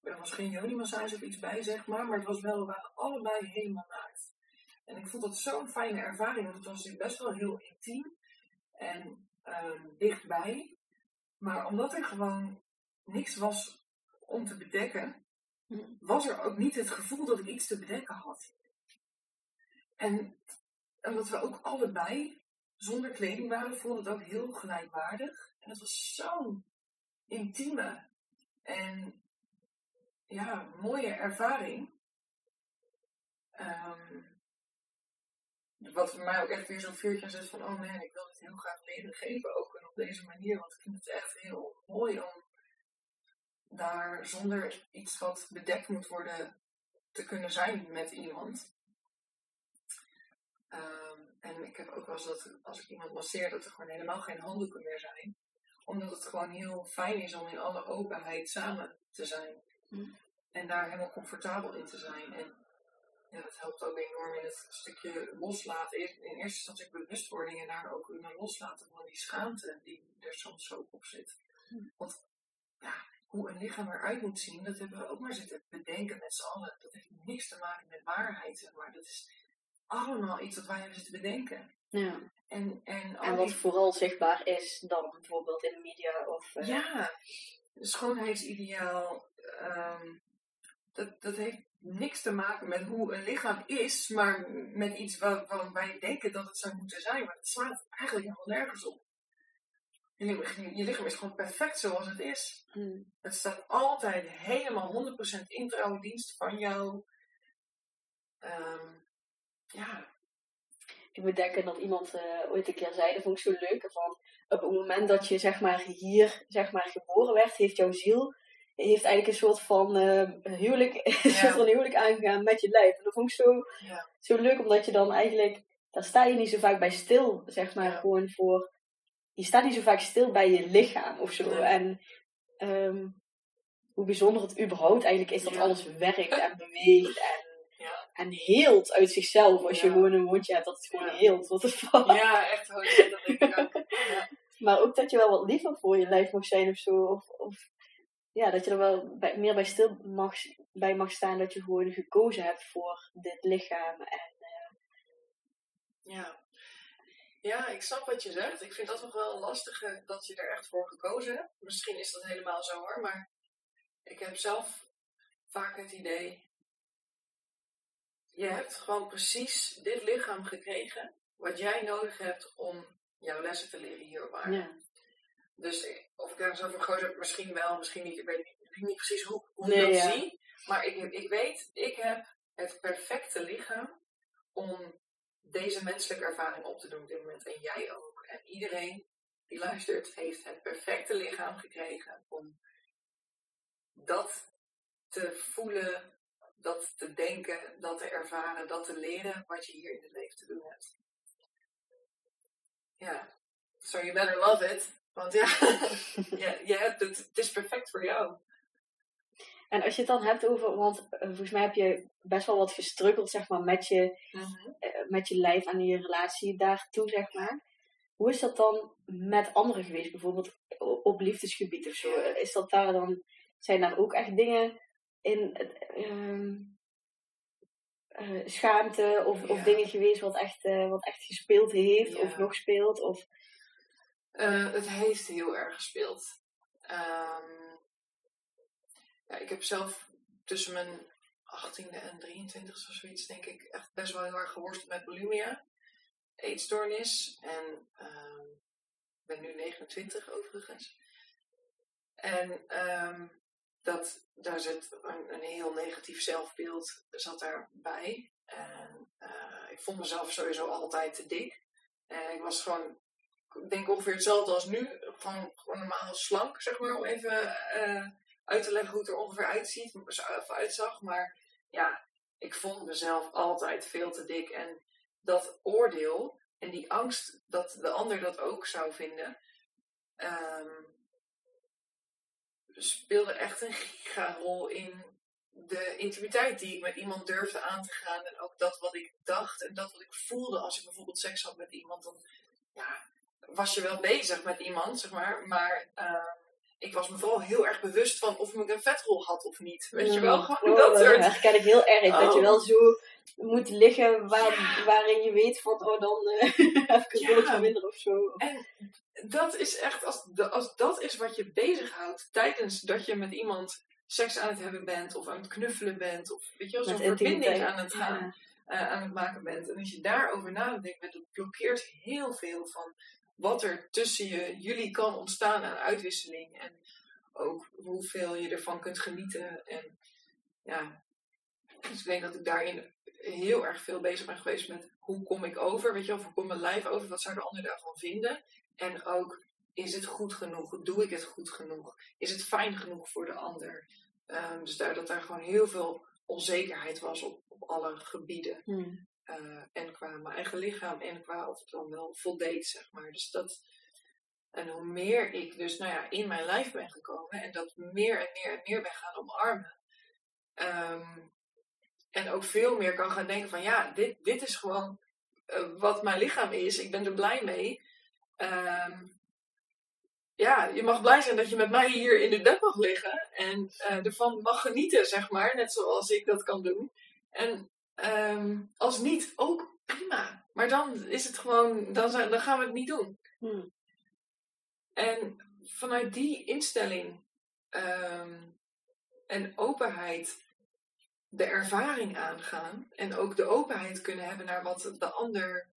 er was geen yoni-massage of iets bij, zeg maar. Maar het was wel, we waren allebei helemaal naakt. En ik vond dat zo'n fijne ervaring, want het was best wel heel intiem en um, dichtbij. Maar omdat er gewoon niks was om te bedekken, was er ook niet het gevoel dat ik iets te bedekken had. En omdat we ook allebei zonder kleding waren, voelde het ook heel gelijkwaardig. En het was zo'n intieme en ja, mooie ervaring. Ehm, wat voor mij ook echt weer zo'n vuurtje zet van, oh man, ik wil het heel graag leren geven, ook en op deze manier. Want ik vind het echt heel mooi om daar zonder iets wat bedekt moet worden te kunnen zijn met iemand. Ehm, en ik heb ook wel eens dat als ik iemand masseer, dat er gewoon helemaal geen handdoeken meer zijn. Omdat het gewoon heel fijn is om in alle openheid samen te zijn. Hm. En daar helemaal comfortabel in te zijn. En ja, dat helpt ook enorm in het stukje loslaten. In eerste instantie bewustwording en daar ook in loslaten van die schaamte die er soms zo op zit. Hm. Want ja, hoe een lichaam eruit moet zien, dat hebben we ook maar zitten bedenken met z'n allen. Dat heeft niks te maken met waarheid, zeg maar. Dat is allemaal iets wat wij hebben zitten bedenken. Ja. En, en, wat die- vooral zichtbaar is dan bijvoorbeeld in de media of... eh, Ja, schoonheidsideaal, ehm, dat, dat heeft niks te maken met hoe een lichaam is, maar met iets waar, waarvan wij denken dat het zou moeten zijn. Maar het slaat eigenlijk helemaal nergens op. Je lichaam, je lichaam is gewoon perfect zoals het is. hm. Het staat altijd helemaal 100% in trouwe dienst van jou. Ehm, ja, Ik moet denken dat iemand eh, ooit een keer zei, dat vond ik zo leuk, van op het moment dat je zeg maar hier zeg maar geboren werd, heeft jouw ziel heeft eigenlijk een soort van eh, huwelijk, (laughs) een soort van huwelijk aangegaan met je lijf. En dat vond ik zo, Ja. zo leuk, omdat je dan eigenlijk, daar sta je niet zo vaak bij stil, zeg maar, Ja. gewoon voor, je staat niet zo vaak stil bij je lichaam of zo. Nee. En ehm, hoe bijzonder het überhaupt eigenlijk is dat Ja. alles werkt en (laughs) beweegt en Ja. en heelt uit zichzelf. Als je gewoon een wondje hebt, dat het gewoon heelt. The fuck. ja, echt hoor, dat denk ik ook. Maar ook dat je wel wat liever voor je lijf mag zijn of zo. Of, of ja, dat je er wel bij- meer bij stil mag, bij mag staan dat je gewoon gekozen hebt voor dit lichaam. En, Ja. Ja, ik snap wat je zegt. Ik vind dat nog wel een lastige dat je er echt voor gekozen hebt. Misschien is dat helemaal zo hoor, maar ik heb zelf vaak het idee. Je hebt gewoon precies dit lichaam gekregen wat jij nodig hebt om jouw lessen te leren hier op aarde. ja. Dus ik- of ik daar zo voor gekozen heb, misschien wel, misschien niet. Ik weet niet, ik weet niet precies hoe, hoe Nee, ik dat ja. zie. Maar ik, ik weet, ik heb het perfecte lichaam om deze menselijke ervaring op te doen op dit moment. En jij ook. En iedereen die luistert, heeft het perfecte lichaam gekregen om dat te voelen, dat te denken, dat te ervaren, dat te leren wat je hier in het leven te doen hebt. Ja, so you better love it. Want ja, ja (laughs) je het is perfect voor jou. En als je het dan hebt over, want eh, volgens mij heb je best wel wat gestruggeld zeg maar, met, je, eh, met je lijf en je relatie daartoe, zeg maar. Hoe is dat dan met anderen geweest, bijvoorbeeld op liefdesgebied of zo? Is dat daar dan, zijn daar ook echt dingen in, eh, ehm, eh, schaamte of, of dingen geweest wat echt, eh, wat echt gespeeld heeft Ja. of nog speelt? Of, Eh, het heeft heel erg gespeeld. Ehm, ja, ik heb zelf tussen mijn 18e en 23e of zoiets, denk ik, echt best wel heel erg geworsteld met bulimia. Eetstoornis. En ehm, ik ben nu 29 overigens. En ehm, dat, daar zit een, een heel negatief zelfbeeld zat daarbij. En eh, ik vond mezelf sowieso altijd te dik. En ik was gewoon ik denk ongeveer hetzelfde als nu. Gewoon, gewoon normaal slank, zeg maar. Om even eh, uit te leggen hoe het er ongeveer uitziet, of uitzag. Maar ja, ik vond mezelf altijd veel te dik. En dat oordeel en die angst dat de ander dat ook zou vinden, ehm, speelde echt een gigarol in de intimiteit die ik met iemand durfde aan te gaan. En ook dat wat ik dacht en dat wat ik voelde als ik bijvoorbeeld seks had met iemand. Dan, ja, was je wel bezig met iemand, zeg maar. Maar uh, ik was me vooral heel erg bewust van of ik een vetrol had of niet. Weet je wel? Gewoon oh, dat soort... Herken ik heel erg. Oh. Dat je wel zo moet liggen waar, waarin je weet van, oh dan uh, (laughs) heb ik een Ja. minder of zo. En dat is echt, als, als dat is wat je bezighoudt tijdens dat je met iemand seks aan het hebben bent of aan het knuffelen bent of weet je wel, zo'n verbinding aan het gaan. Ja. uh, aan het maken bent. En als je daarover nadenkt, dat blokkeert heel veel van wat er tussen je, jullie kan ontstaan aan uitwisseling. En ook hoeveel je ervan kunt genieten. En ja, dus ik denk dat ik daarin heel erg veel bezig ben geweest met hoe kom ik over, weet je wel, hoe komt mijn lijf over, wat zou de ander daarvan vinden. En ook, is het goed genoeg? Doe ik het goed genoeg? Is het fijn genoeg voor de ander? Ehm, dus daar, dat daar gewoon heel veel onzekerheid was op, op alle gebieden. Hmm. Uh, en qua mijn eigen lichaam en qua of het dan wel voldeed, zeg maar. Dus dat, en hoe meer ik dus nou ja, in mijn lijf ben gekomen en dat meer en meer en meer ben gaan omarmen. Um, en ook veel meer kan gaan denken van ja, dit, dit is gewoon uh, wat mijn lichaam is. Ik ben er blij mee. Um, ja, je mag blij zijn dat je met mij hier in de bed mag liggen. En uh, ervan mag genieten, zeg maar. Net zoals ik dat kan doen. En um, als niet, ook prima. Maar dan is het gewoon, dan, dan gaan we het niet doen. Hmm. En vanuit die instelling um, en openheid de ervaring aangaan. En ook de openheid kunnen hebben naar wat de ander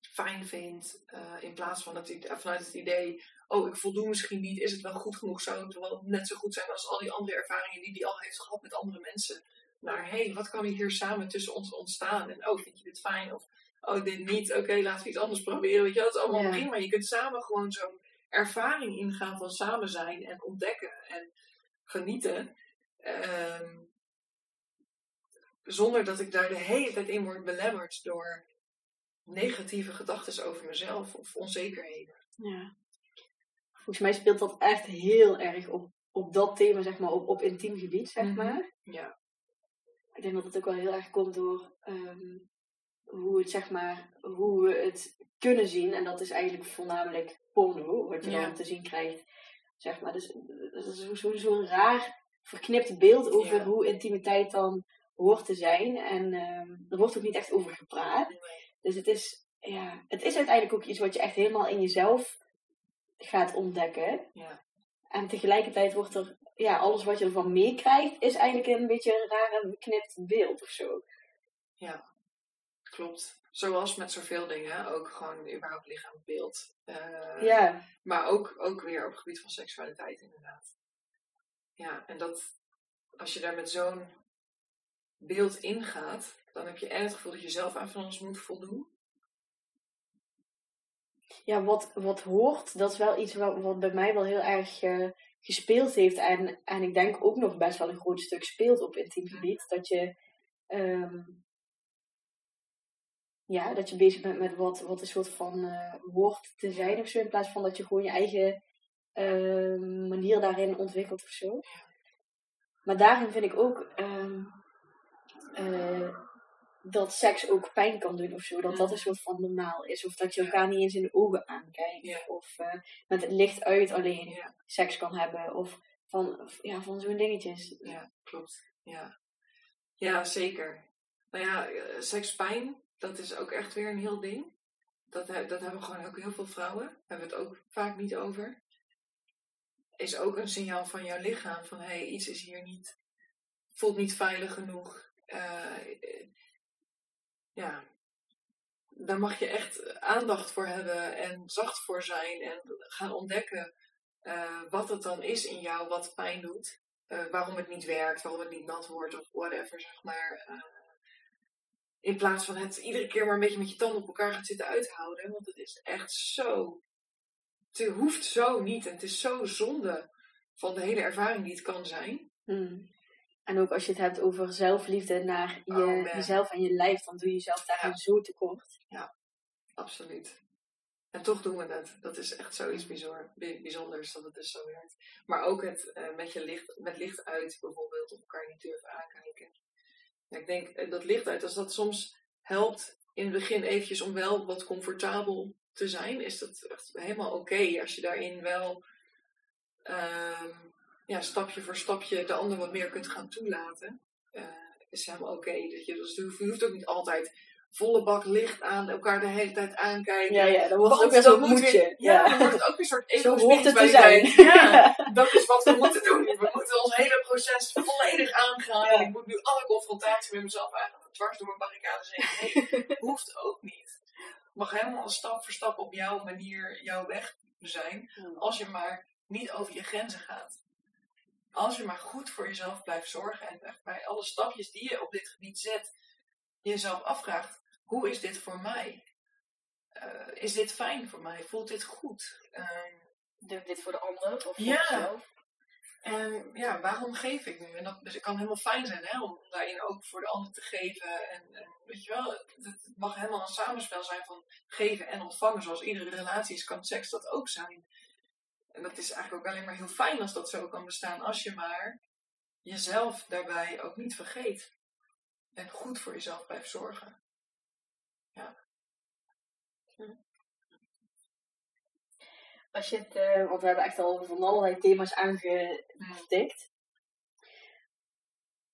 fijn vindt. Uh, in plaats van het, vanuit het idee, oh ik voldoe misschien niet, is het wel goed genoeg, zou het wel net zo goed zijn als al die andere ervaringen die hij al heeft gehad met andere mensen. Naar, hé, hey, wat kan hier samen tussen ons ontstaan? En oh, vind je dit fijn? Of oh, dit niet, oké, okay, laten we iets anders proberen. Weet je, dat is allemaal ja. prima. Je kunt samen gewoon zo'n ervaring ingaan van samen zijn en ontdekken en genieten. Um, zonder dat ik daar de hele tijd in word belemmerd door negatieve gedachten over mezelf of onzekerheden. Ja. Volgens mij speelt dat echt heel erg op, op dat thema, zeg maar, op, op intiem gebied, zeg maar. Ja. Ik denk dat het ook wel heel erg komt door um, hoe het, zeg maar, hoe we het kunnen zien. En dat is eigenlijk voornamelijk porno, wat je ja. dan te zien krijgt. Zeg maar. Dus dat is zo'n zo, zo raar verknipt beeld over Ja. hoe intimiteit dan hoort te zijn. En ehm er wordt ook niet echt over gepraat. Dus het is, ja, het is uiteindelijk ook iets wat je echt helemaal in jezelf gaat ontdekken. Ja. En tegelijkertijd wordt er, ja, alles wat je ervan meekrijgt, is eigenlijk een beetje een raar en beknipt beeld of zo. Ja, klopt. Zoals met zoveel dingen, ook gewoon überhaupt lichaamsbeeld. Eh, Ja, Maar ook, ook weer op het gebied van seksualiteit, inderdaad. Ja, en dat als je daar met zo'n beeld ingaat, dan heb je en het gevoel dat je zelf aan van alles moet voldoen. ja wat, wat hoort, dat is wel iets wat, wat bij mij wel heel erg eh, gespeeld heeft. En, en ik denk ook nog best wel een groot stuk speelt op intiem gebied. Dat je, ehm, ja, dat je bezig bent met wat, wat een soort van eh, hoort te zijn of zo. In plaats van dat je gewoon je eigen ehm, manier daarin ontwikkelt of zo. Maar daarin vind ik ook ehm, eh, dat seks ook pijn kan doen of zo. Dat dat een soort van normaal is. Of dat je elkaar niet eens in de ogen aankijkt. Of eh, met het licht uit alleen Ja, seks kan hebben. Of van, of, ja, van zo'n dingetjes. ja klopt. Ja. ja, zeker. Nou ja, eh, sekspijn, dat is ook echt weer een heel ding. Dat, dat hebben gewoon ook heel veel vrouwen. Daar hebben we het ook vaak niet over. Is ook een signaal van jouw lichaam. Van hé, hey, iets is hier niet, voelt niet veilig genoeg. Eh, ja, daar mag je echt aandacht voor hebben en zacht voor zijn en gaan ontdekken eh, wat het dan is in jou wat pijn doet. Eh, waarom het niet werkt, waarom het niet nat wordt of whatever, zeg maar. Eh, in plaats van het iedere keer maar een beetje met je tanden op elkaar gaat zitten uithouden. Want het is echt zo. Het hoeft zo niet en het is zo zonde van de hele ervaring die het kan zijn. Hmm. En ook als je het hebt over zelfliefde naar je, Oh, man. jezelf en je lijf, dan doe je jezelf daarin Ja. zo tekort. Absoluut. En toch doen we het. Dat is echt zoiets bizar, bi- bijzonders dat het dus zo werkt. Maar ook het eh, met, je licht, met licht uit bijvoorbeeld, of elkaar niet durven aankijken. Ja, ik denk eh, dat licht uit, als dat soms helpt in het begin eventjes om wel wat comfortabel te zijn, is dat echt helemaal oké. Als je daarin wel ehm, ja, stapje voor stapje de ander wat meer kunt gaan toelaten, eh, is helemaal oké. Dat je, dus je hoeft- je hoeft ook niet altijd volle bak licht aan, elkaar de hele tijd aankijken. Ja, ja, dan wordt ook weer moet moedje. Ja, dan wordt het ook weer een soort (laughs) Zo ego het bij zijn. (laughs) Ja, dat is wat we moeten doen. We moeten ons hele proces volledig aangaan. Ja. En ik moet nu alle confrontatie met mezelf eigenlijk dwars door mijn barricades heen. Nee, (laughs) hoeft ook niet. Het mag helemaal stap voor stap op jouw manier, jouw weg zijn. Als je maar niet over je grenzen gaat. Als je maar goed voor jezelf blijft zorgen en echt bij alle stapjes die je op dit gebied zet, jezelf afvraagt: hoe is dit voor mij? Uh, is dit fijn voor mij? Voelt dit goed? Um, Doe ik dit voor de anderen of voor ja. mezelf? En ja, waarom geef ik nu? En dat dus het kan helemaal fijn zijn hè, om daarin ook voor de ander te geven. En, en weet je wel, het mag helemaal een samenspel zijn van geven en ontvangen. Zoals iedere relatie is, kan seks dat ook zijn. En dat is eigenlijk ook alleen maar heel fijn als dat zo kan bestaan. Als je maar jezelf daarbij ook niet vergeet. En goed voor jezelf blijft zorgen. Ja. Hm. Als je het, uh, want we hebben echt al van allerlei thema's aangetikt.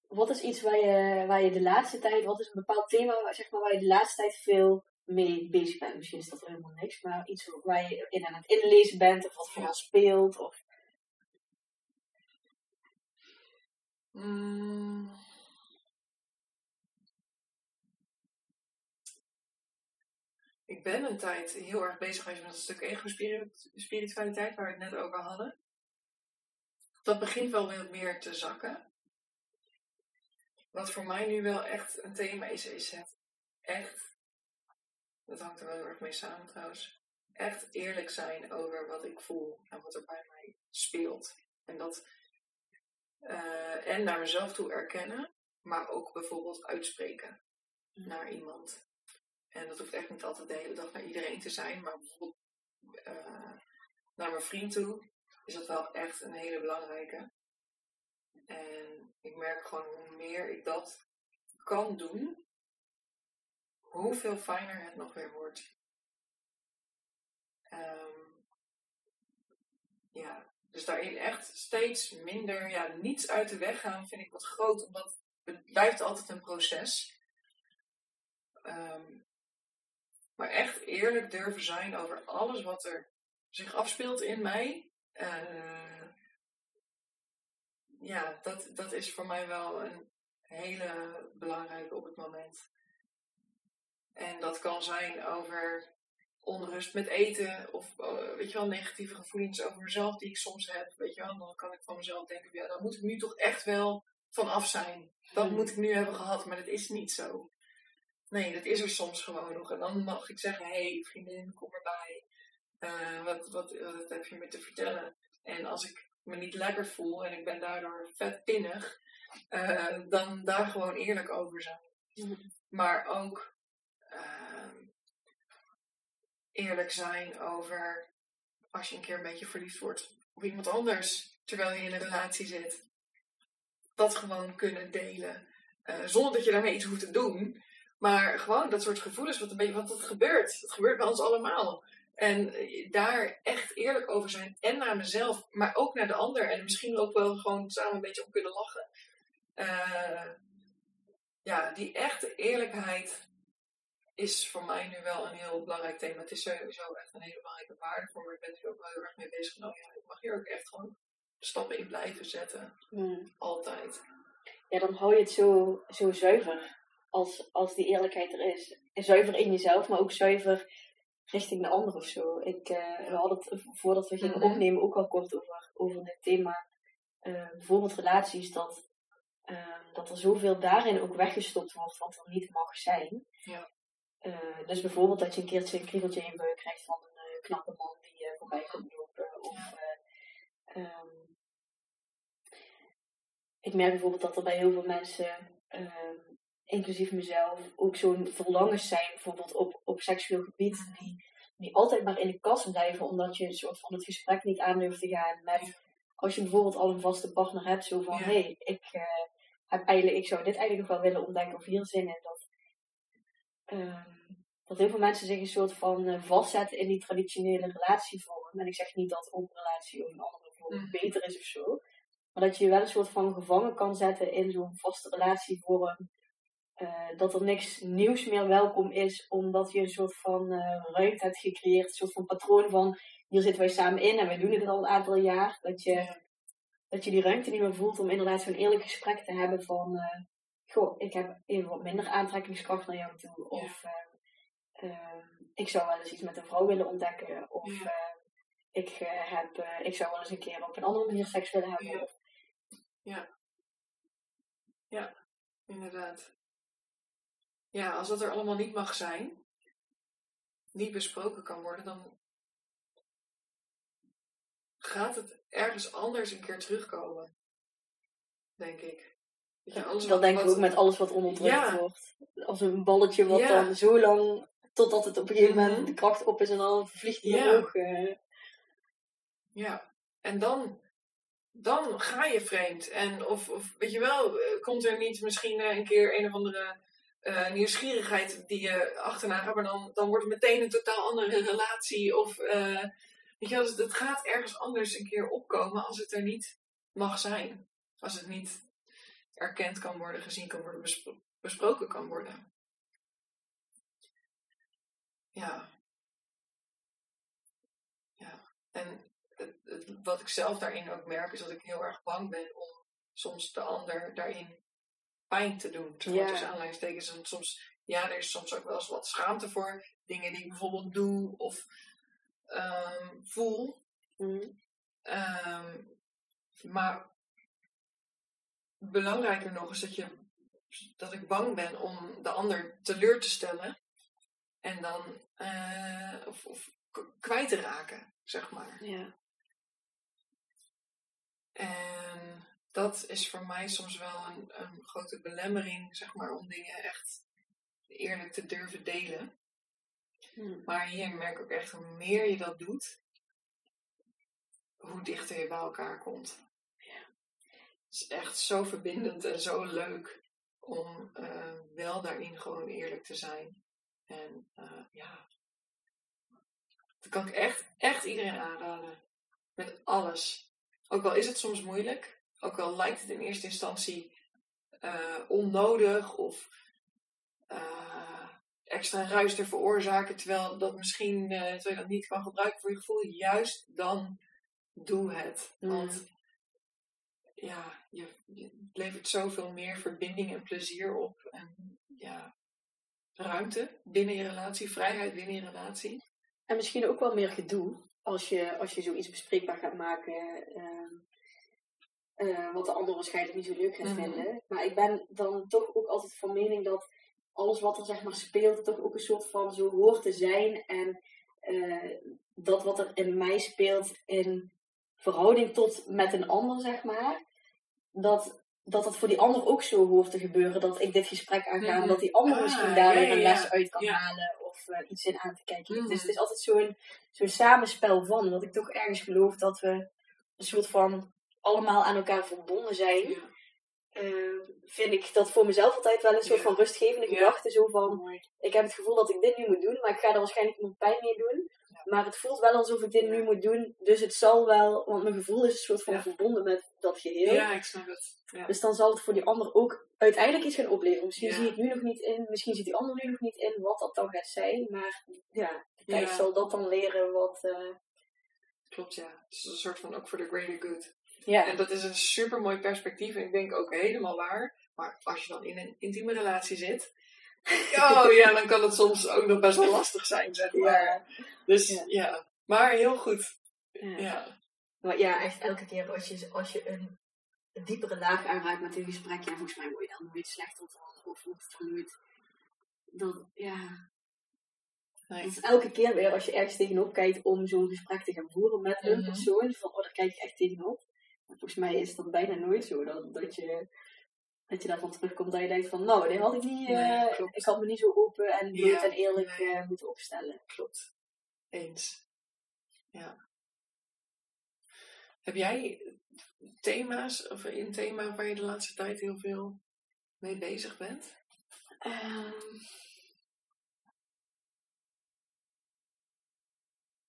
Wat is iets waar je, waar je de laatste tijd, wat is een bepaald thema zeg maar, waar je de laatste tijd veel mee bezig bent? Misschien is dat helemaal niks, maar iets waar je in aan het inlezen bent of wat vooral speelt? Of... Mm. Ik ben een tijd heel erg bezig geweest met een stuk ego-spiritualiteit, waar we het net over hadden. Dat begint wel weer meer te zakken. Wat voor mij nu wel echt een thema is, is het echt, dat hangt er wel heel erg mee samen trouwens, echt eerlijk zijn over wat ik voel en wat er bij mij speelt. En dat, uh, en naar mezelf toe erkennen, maar ook bijvoorbeeld uitspreken naar iemand. En dat hoeft echt niet altijd de hele dag naar iedereen te zijn, maar bijvoorbeeld uh, naar mijn vriend toe is dat wel echt een hele belangrijke. En ik merk gewoon hoe meer ik dat kan doen, hoeveel fijner het nog weer wordt. Um, ja, dus daarin echt steeds minder, ja, niets uit de weg gaan vind ik wat groot, omdat het blijft altijd een proces. Um, maar echt eerlijk durven zijn over alles wat er zich afspeelt in mij. Uh, ja, dat, dat is voor mij wel een hele belangrijke op het moment. En dat kan zijn over onrust met eten of uh, weet je wel, negatieve gevoelens over mezelf die ik soms heb. Weet je wel, dan kan ik van mezelf denken, ja, daar moet ik nu toch echt wel van af zijn. Dat hmm. moet ik nu hebben gehad, maar dat is niet zo. Nee, dat is er soms gewoon nog. En dan mag ik zeggen, hé hey, vriendin, kom erbij. Uh, wat, wat, wat heb je me te vertellen? En als ik me niet lekker voel en ik ben daardoor vet pinnig, uh, dan daar gewoon eerlijk over zijn. Mm. Maar ook uh, eerlijk zijn over als je een keer een beetje verliefd wordt op iemand anders terwijl je in een relatie zit. Dat gewoon kunnen delen. Uh, zonder dat je daarmee iets hoeft te doen. Maar gewoon dat soort gevoelens, wat een beetje, want dat gebeurt. Dat gebeurt bij ons allemaal. En eh, daar echt eerlijk over zijn. En naar mezelf, maar ook naar de ander. En misschien ook wel gewoon samen een beetje om kunnen lachen. Uh, ja, die echte eerlijkheid is voor mij nu wel een heel belangrijk thema. Het is sowieso echt een hele belangrijke waarde voor me. Ik ben er ook wel heel erg mee bezig. Nou ja, ik mag hier ook echt gewoon stappen in blijven zetten. Hmm. Altijd. Ja, dan hou je het zo, zo zuiver als, als die eerlijkheid er is. Zuiver in jezelf, maar ook zuiver richting de ander of zo. Ik, uh, we hadden het voordat we gingen mhm. opnemen ook al kort over, over dit thema. Uh, bijvoorbeeld relaties, dat, uh, dat er zoveel daarin ook weggestopt wordt wat er niet mag zijn. Ja. Dus bijvoorbeeld dat je een keertje een kriebeltje in je buik krijgt van een knappe man die voorbij komt lopen. Of, um, ik merk bijvoorbeeld dat er bij heel veel mensen ehm, inclusief mezelf, ook zo'n verlangens zijn, bijvoorbeeld op, op seksueel gebied, die, die altijd maar in de kast blijven, omdat je een soort van het gesprek niet aan durft te gaan met, als je bijvoorbeeld al een vaste partner hebt, zo van, hé, hey, ik uh, heb eigenlijk, ik zou dit eigenlijk nog wel willen ontdekken of hier zin in, dat, dat heel veel mensen zich een soort van uh, vastzetten in die traditionele relatievorm. En ik zeg niet dat een relatie of een andere vorm mhm. beter is of zo, maar dat je je wel een soort van gevangen kan zetten in zo'n vaste relatievorm, uh, dat er niks nieuws meer welkom is, omdat je een soort van uh, ruimte hebt gecreëerd, een soort van patroon van hier zitten wij samen in en wij doen het al een aantal jaar. Dat je, dat je die ruimte niet meer voelt om inderdaad zo'n eerlijk gesprek te hebben van, uh, goh, ik heb even wat minder aantrekkingskracht naar jou toe. Of ik zou wel eens iets met een vrouw willen ontdekken. Of ik, heb, ik zou wel eens een keer op een andere manier seks willen hebben. Ja. Ja, inderdaad. Ja, als dat er allemaal niet mag zijn, niet besproken kan worden, dan gaat het ergens anders een keer terugkomen. Denk ik. Je, alles dat denk ik ook met alles wat onderdrukt Ja. wordt. Als een balletje wat Ja. dan zo lang, totdat het op een gegeven moment Mhm. de kracht op is en dan vliegt hij Ja. omhoog. eh. Ja, en dan, dan ga je vreemd. En of, of weet je wel, eh, komt er niet misschien eh, een keer een of andere nieuwsgierigheid die je achterna gaat, maar dan, dan wordt het meteen een totaal andere relatie. Of eh, weet je wel, dus het gaat ergens anders een keer opkomen als het er niet mag zijn. Als het niet erkend kan worden, gezien kan worden, bespro- besproken kan worden. Ja. Ja. En het, het- wat ik zelf daarin ook merk, is dat ik heel erg bang ben om soms de ander daarin pijn te doen. Maar, Ja. tussen aanleidingstekens. En soms, ja, er is soms ook wel eens wat schaamte voor dingen die ik bijvoorbeeld doe of ehm, voel. Ehm, maar belangrijker nog is dat, je, dat ik bang ben om de ander teleur te stellen. En dan eh, of, of kwijt te raken, zeg maar. Ja. En dat is voor mij soms wel een, een grote belemmering, zeg maar, om dingen echt eerlijk te durven delen. Mhm. Maar hier merk ik ook echt, hoe meer je dat doet, hoe dichter je bij elkaar komt. Het is echt zo verbindend en zo leuk om eh, wel daarin gewoon eerlijk te zijn. En eh, ja, dat kan ik echt, echt iedereen aanraden. Met alles. Ook al is het soms moeilijk, ook al lijkt het in eerste instantie eh, onnodig of extra ruis te veroorzaken, terwijl dat misschien terwijl je dat niet kan gebruiken voor je gevoel, juist dan doe het. Mm. Want ja, je, je levert zoveel meer verbinding en plezier op. En ja, ruimte binnen je relatie, vrijheid binnen je relatie. En misschien ook wel meer gedoe als je, als je zoiets bespreekbaar gaat maken. ehm, eh, wat de ander waarschijnlijk niet zo leuk gaat Mhm. vinden. Maar ik ben dan toch ook altijd van mening dat alles wat er zeg maar speelt, toch ook een soort van zo hoort te zijn. En eh, dat wat er in mij speelt in verhouding tot met een ander, zeg maar, dat dat het voor die ander ook zo hoort te gebeuren. Dat ik dit gesprek aanga, Mhm. dat die ander Ah, misschien daar ja, weer een ja, les uit kan halen of eh, iets in aan te kijken. Mhm. Dus het is altijd zo'n zo'n samenspel van, dat ik toch ergens geloof dat we een soort van allemaal aan elkaar verbonden zijn. Ja, Eh, vind ik dat voor mezelf altijd wel een soort van rustgevende gedachte. Zo van, ik heb het gevoel dat ik dit nu moet doen, maar ik ga er waarschijnlijk iemand pijn mee doen. Maar het voelt wel alsof ik dit nu moet doen, dus het zal wel, want mijn gevoel is een soort van verbonden met dat geheel. Ja, ik snap het. Ja. Dus dan zal het voor die ander ook uiteindelijk iets gaan opleveren. Misschien zie het nu nog niet in, misschien ziet die ander nu nog niet in wat dat dan gaat zijn. Maar ja, de tijd zal dat dan leren wat. eh, Klopt, ja. Het is een soort van ook voor de greater good. ja. En dat is een super mooi perspectief. En ik denk ook helemaal waar. Maar als je dan in een intieme relatie zit. Oh ja, dan kan het soms ook nog best wel lastig zijn, zeg maar. ja. Dus Ja. ja. Maar heel goed. ja. Ja. Maar ja, echt elke keer als je, als je een, diepere laag aanraakt met een gesprek, ja, volgens mij word je daar nooit slechter van. Of wordt het nooit. Dan, ja. Nee. Is elke keer weer als je ergens tegenop kijkt om zo'n gesprek te gaan voeren met een Mhm. persoon, van oh, daar kijk ik echt tegenop. Maar volgens mij is dat bijna nooit zo dat, dat, je, dat je daarvan terugkomt dat je denkt van nou, dit had ik niet, Nee, eh, ik had me niet zo open en bloot Ja, en eerlijk nee. eh, moeten opstellen. Klopt. Eens. Ja. Heb jij thema's, of een thema waar je de laatste tijd heel veel mee bezig bent? Ehm,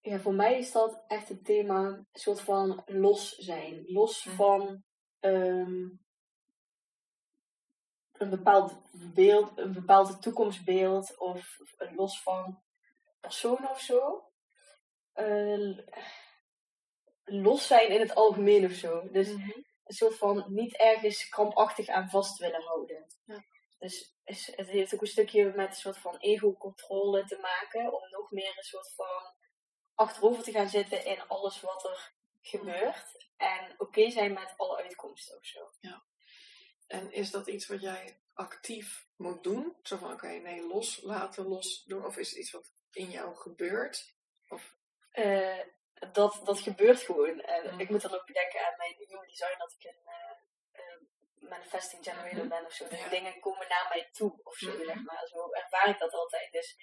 ja, voor mij is dat echt het thema een soort van los zijn. Los Mhm. van ehm, een bepaald beeld, een bepaald toekomstbeeld of los van personen of zo. Eh, los zijn in het algemeen of zo. Dus een soort van niet ergens krampachtig aan vast willen houden. Ja. Dus is, het heeft ook een stukje met een soort van ego-controle te maken. Om nog meer een soort van achterover te gaan zitten in alles wat er gebeurt. En oké oké zijn met alle uitkomsten of zo. En is dat iets wat jij actief moet doen? Zo van, oké, nee, loslaten, los doen. Of is het iets wat in jou gebeurt? Eh, dat, dat gebeurt gewoon. En Mm. ik moet dan ook bedenken aan mijn human design dat ik een eh, manifesting generator Mhm. ben of zo. Ja. dingen komen naar mij toe of zo, zeg maar. Zo ervaar ik dat altijd. Dus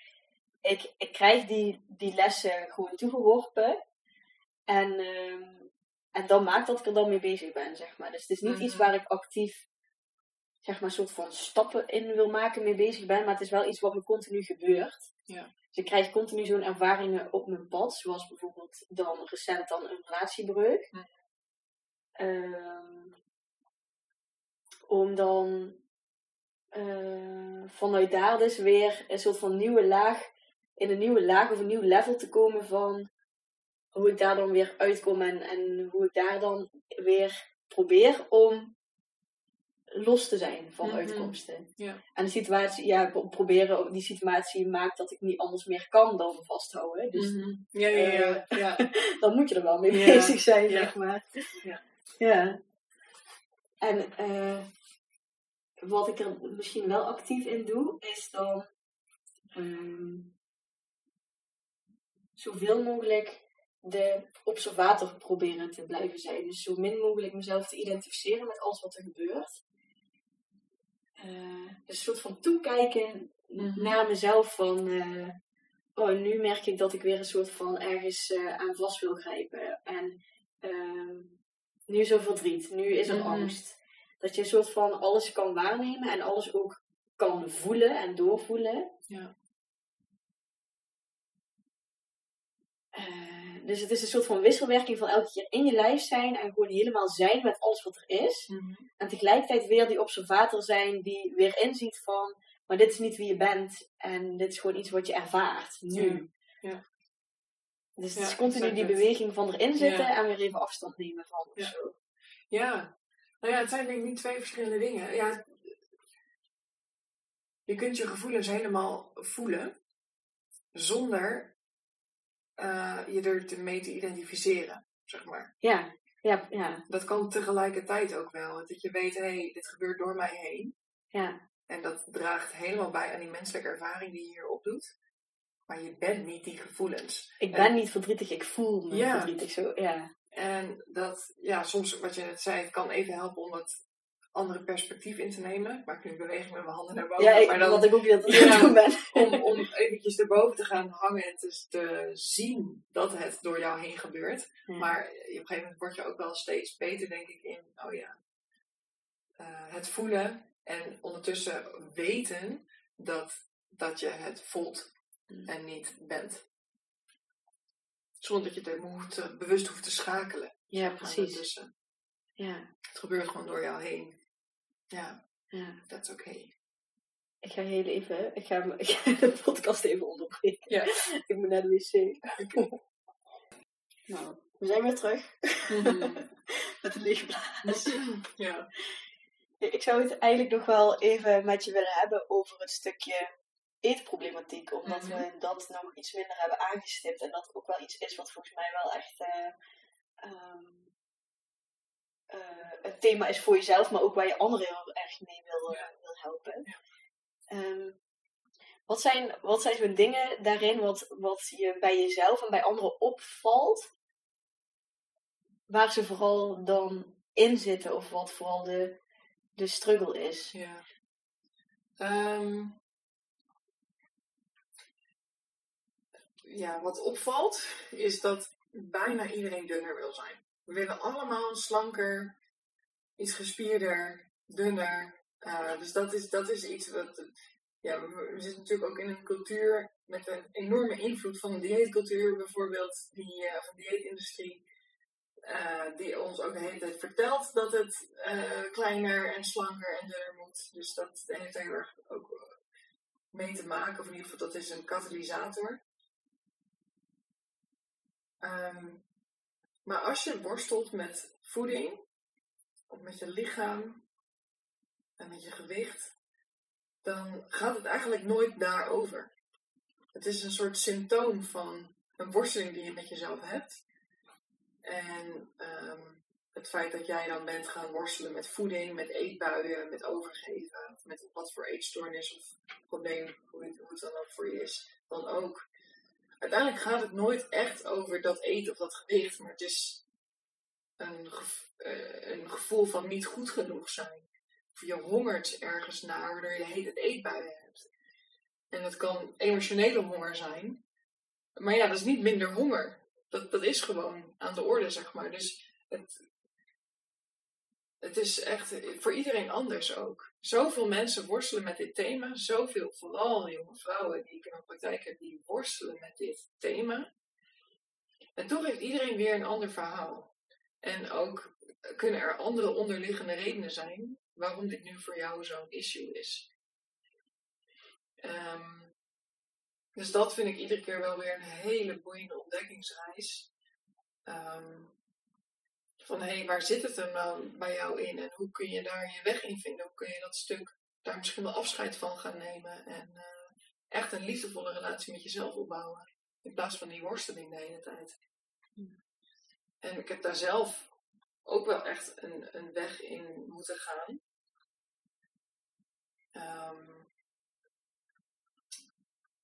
ik, ik krijg die, die lessen gewoon toegeworpen. En, ehm, en dan maakt dat ik er dan mee bezig ben, zeg maar. Dus het is niet iets Mhm. waar ik actief, zeg maar, een soort van stappen in wil maken, mee bezig ben. Maar het is wel iets wat me continu gebeurt. Ja. Dus ik krijg continu zo'n ervaringen op mijn pad. Zoals bijvoorbeeld dan recent dan een relatiebreuk. Mhm. Ehm, om dan eh, vanuit daar dus weer een soort van nieuwe laag, in een nieuwe laag of een nieuw level te komen van hoe ik daar dan weer uitkom en, en hoe ik daar dan weer probeer om los te zijn van Mhm. uitkomsten. Ja. En de situatie, ja, pro- proberen die situatie maakt dat ik niet anders meer kan dan vasthouden. Dus Mhm. Ja, ja, ja. ja. (laughs) dan moet je er wel mee Ja. bezig zijn, zeg maar. Ja. Ja. En eh, wat ik er misschien wel actief in doe, is dan ehm, zoveel mogelijk de observator proberen te blijven zijn. Dus zo min mogelijk mezelf te identificeren met alles wat er gebeurt. Eh, een soort van toekijken Mhm. naar mezelf van... eh, oh, nu merk ik dat ik weer een soort van ergens eh, aan vast wil grijpen. En ehm, nu is er verdriet, nu is er Mhm. angst. Dat je een soort van alles kan waarnemen en alles ook kan voelen en doorvoelen. Ja. Dus het is een soort van wisselwerking van elke keer in je lijf zijn en gewoon helemaal zijn met alles wat er is. Mhm. En tegelijkertijd weer die observator zijn die weer inziet van, maar dit is niet wie je bent en dit is gewoon iets wat je ervaart nu. Ja. Ja. Dus het Ja, is continu die beweging van erin zitten Ja. en weer even afstand nemen van of Ja. zo. Ja, nou ja, het zijn denk ik niet twee verschillende dingen. Ja, je kunt je gevoelens helemaal voelen zonder eh, je er te mee te identificeren, zeg maar. Ja, ja, ja, Dat kan tegelijkertijd ook wel. Dat je weet, hé, hey, dit gebeurt door mij heen. ja. En dat draagt helemaal bij aan die menselijke ervaring die je hier opdoet. Maar je bent niet die gevoelens. Ik En- ben niet verdrietig, ik voel me Ja. verdrietig zo. Ja, En dat, ja, soms, wat je net zei, het kan even helpen om dat andere perspectief in te nemen. Ik maak nu een beweging met mijn handen naar boven. ja ik, maar dan, wat ik ook weer Ja. (laughs) aan het doen ben. om, om eventjes erboven te gaan hangen en te, te zien dat het door jou heen gebeurt. Ja. Maar op een gegeven moment word je ook wel steeds beter, denk ik, in oh ja, eh, het voelen en ondertussen weten dat, dat je het voelt Mm. en niet bent. Zonder dat je hoeft, te- bewust hoeft te schakelen. Ja, precies. Ja, Het gebeurt gewoon door jou heen. Ja, ja. dat is oké. Ik ga heel even, ik ga, (laughs) ik ga de podcast even onderbreken. Ja. (laughs) Ik moet naar de wc. nou, we zijn weer terug. (laughs) Met een lege blaas. ja. Ik zou het eigenlijk nog wel even met je willen hebben over het stukje eetproblematiek. Omdat Mhm. we dat nog iets minder hebben aangestipt. En dat ook wel iets is wat volgens mij wel echt eh, een thema is voor jezelf. Maar ook waar je anderen heel erg mee wil, eh, wil helpen. Ja. Ehm, wat zijn, wat zijn zo'n dingen daarin wat, wat je bij jezelf en bij anderen opvalt? Waar ze vooral dan in zitten of wat vooral de, de struggle is. Ja. Ehm, ja, wat opvalt is dat bijna iedereen dunner wil zijn. We willen allemaal slanker, iets gespierder, dunner. Dus dat is, dat is iets wat. Ja, we, zitten natuurlijk ook in een cultuur met een enorme invloed van de dieetcultuur, bijvoorbeeld, die, eh, van de dieetindustrie. eh, die ons ook de hele tijd vertelt dat het eh, kleiner en slanker en dunner moet. Dus dat heeft heel erg ook mee te maken, of in ieder geval dat is een katalysator. Ehm, maar als je worstelt met voeding, of met je lichaam en met je gewicht, dan gaat het eigenlijk nooit daarover. Het is een soort symptoom van een worsteling die je met jezelf hebt. En ehm, het feit dat jij dan bent gaan worstelen met voeding, met eetbuien, met overgeven, met wat voor eetstoornis of probleem, hoe het, dan ook voor je is, dan ook. Uiteindelijk gaat het nooit echt over dat eten of dat gewicht, maar het is een, eh, een gevoel van niet goed genoeg zijn. Je hongert ergens naar, waardoor je de hele eetbuien hebt. En dat kan emotionele honger zijn. Maar ja, dat is niet minder honger. Dat, dat is gewoon aan de orde, zeg maar. Dus het, het is echt voor iedereen anders ook. Zoveel mensen worstelen met dit thema. Zoveel, vooral jonge vrouwen die ik in mijn praktijk heb, die worstelen met dit thema. En toch heeft iedereen weer een ander verhaal. En ook kunnen er andere onderliggende redenen zijn waarom dit nu voor jou zo'n issue is. Ehm, dus dat vind ik iedere keer wel weer een hele boeiende ontdekkingsreis. Ehm, van hé, hey, waar zit het hem dan bij jou in en hoe kun je daar je weg in vinden? Hoe kun je dat stuk daar misschien wel afscheid van gaan nemen en uh, echt een liefdevolle relatie met jezelf opbouwen in plaats van die worsteling de hele tijd. En ik heb daar zelf ook wel echt een, een weg in moeten gaan. Um,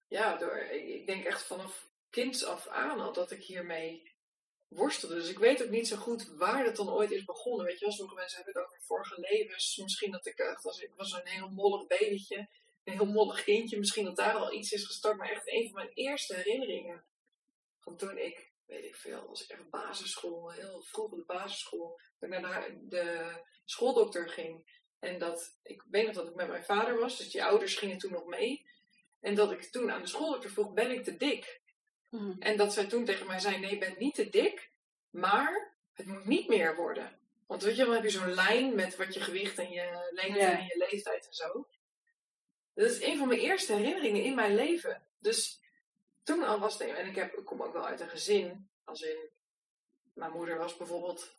ja, door, ik denk echt vanaf kinds af aan al dat ik hiermee worstelde. Dus ik weet ook niet zo goed waar het dan ooit is begonnen. Weet je wel, sommige mensen hebben het over vorige levens. Misschien dat ik echt, als ik was een heel mollig babytje, een heel mollig kindje, misschien dat daar al iets is gestart. Maar echt een van mijn eerste herinneringen van toen ik, weet ik veel, als ik echt basisschool, heel vroeg op de basisschool, dat ik naar de, de schooldokter ging. En dat, ik weet nog dat ik met mijn vader was, dus die ouders gingen toen nog mee. En dat ik toen aan de schooldokter vroeg, ben ik te dik? Hmm. En dat zij toen tegen mij zei, nee, je bent niet te dik, maar het moet niet meer worden. Want weet je, dan heb je zo'n lijn met wat je gewicht en je lengte en je leeftijd en zo. Dat is een van mijn eerste herinneringen in mijn leven. Dus toen al was het, en ik, heb, ik kom ook wel uit een gezin, als in, mijn moeder was bijvoorbeeld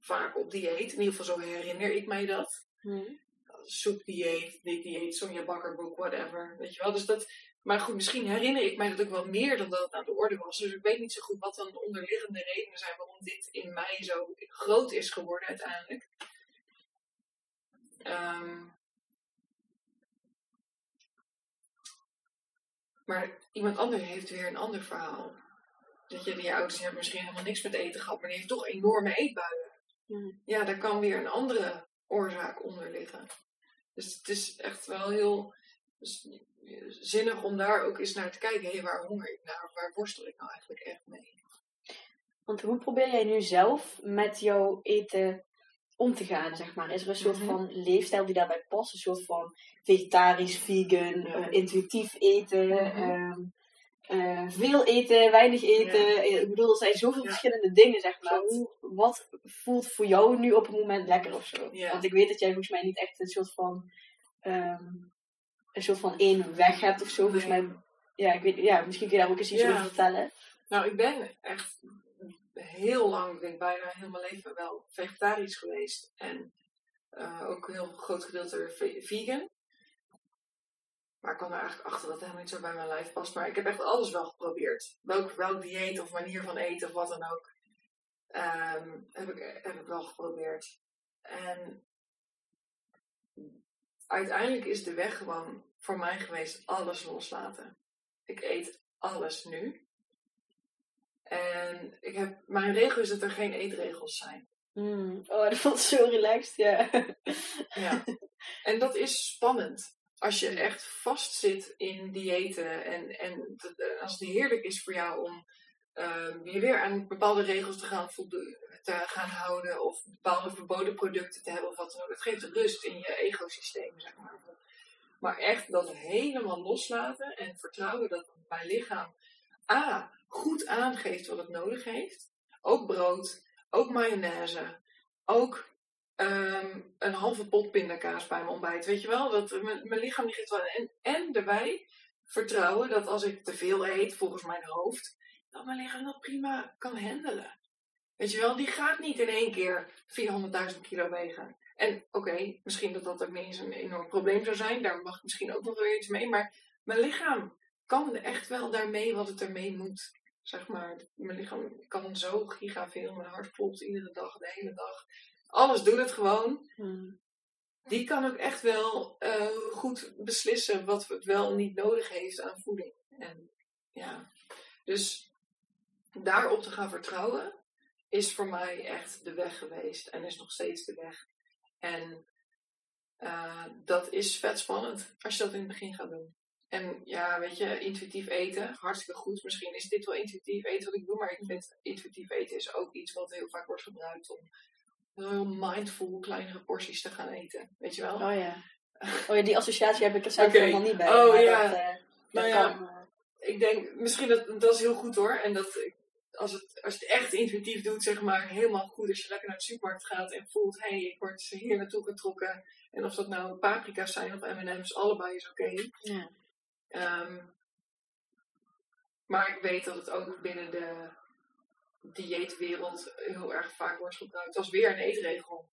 vaak op dieet. In ieder geval zo herinner ik mij dat. Hmm. Soepdieet, dit dieet, Sonja Bakkerboek, whatever. Weet je wel, dus dat, maar goed, misschien herinner ik mij dat ook wel meer dan dat het aan de orde was. Dus ik weet niet zo goed wat dan de onderliggende redenen zijn waarom dit in mij zo groot is geworden uiteindelijk. Ehm, maar iemand anders heeft weer een ander verhaal. Dat je, die ouders hebben misschien helemaal niks met eten gehad, maar die heeft toch enorme eetbuien. Hmm. Ja, daar kan weer een andere oorzaak onder liggen. Dus het is echt wel heel. Dus zinnig om daar ook eens naar te kijken. Hé, waar honger ik naar? Waar worstel ik nou eigenlijk echt mee? Want hoe probeer jij nu zelf met jouw eten om te gaan, zeg maar? Is er een soort mhm. van leefstijl die daarbij past? Een soort van vegetarisch, vegan, eh, intuïtief eten, mhm. ehm, eh, veel eten, weinig eten. Eh, ik bedoel, er zijn zoveel verschillende dingen, zeg maar. Hoe, wat voelt voor jou nu op het moment lekker of zo? Want ik weet dat jij volgens mij niet echt een soort van ehm, een soort van één weg hebt of zo. Volgens mij, ja, ik weet, ja, misschien kun je daar ook eens iets over vertellen. Nou, ik ben echt heel lang, ik denk bijna heel mijn leven wel vegetarisch geweest. En uh, ook een heel groot gedeelte vegan. Maar ik kwam er eigenlijk achter dat het helemaal niet zo bij mijn lijf past. Maar ik heb echt alles wel geprobeerd. Welk, welk dieet of manier van eten of wat dan ook. Um, heb, ik, heb ik wel geprobeerd. En uiteindelijk is de weg gewoon voor mij geweest alles loslaten. Ik eet alles nu. En ik heb, mijn regel is dat er geen eetregels zijn. Mm. Oh, (laughs) dat voelt zo relaxed, ja. (laughs) ja. En dat is spannend. Als je echt vastzit in diëten en, en als het heerlijk is voor jou om uh, je weer aan bepaalde regels te gaan, te gaan houden of bepaalde verboden producten te hebben of wat dan ook. Het geeft rust in je ecosysteem, zeg maar. Maar echt dat helemaal loslaten en vertrouwen dat mijn lichaam A, goed aangeeft wat het nodig heeft. Ook brood, ook mayonaise, ook ehm, een halve pot pindakaas bij mijn ontbijt. Weet je wel, dat mijn, lichaam die geeft wel. En, en daarbij vertrouwen dat als ik te veel eet, volgens mijn hoofd, dat mijn lichaam dat prima kan handelen. Weet je wel, die gaat niet in één keer 400.000 kilo wegen. En oké, misschien dat dat ook niet eens een enorm probleem zou zijn. Daar mag misschien ook nog weer iets mee. Maar mijn lichaam kan echt wel daarmee wat het ermee moet. Zeg maar, mijn lichaam kan zo giga veel. Mijn hart klopt iedere dag, de hele dag. Alles doet het gewoon. Hmm. Die kan ook echt wel eh, goed beslissen wat het wel niet nodig heeft aan voeding. En ja, dus daarop te gaan vertrouwen is voor mij echt de weg geweest en is nog steeds de weg. En uh, dat is vet spannend als je dat in het begin gaat doen. En ja, weet je, intuïtief eten, hartstikke goed. Misschien is dit wel intuïtief eten wat ik doe, maar ik vind intuïtief eten is ook iets wat heel vaak wordt gebruikt om heel mindful kleinere porties te gaan eten. Weet je wel? Oh ja. (laughs) Oh ja, die associatie heb ik er zelf helemaal niet bij. Oh maar ja. Dat, eh, dat Nou ja. eh, ik denk, misschien dat, dat is heel goed hoor. En dat als, het, als je het echt intuïtief doet, zeg maar, helemaal goed. Als je lekker naar de supermarkt gaat en voelt, hé, hey, ik word hier naartoe getrokken. En of dat nou paprika's zijn of M&M's, allebei is oké. ja. Ehm, maar ik weet dat het ook binnen de dieetwereld heel erg vaak wordt gebruikt als weer een eetregel.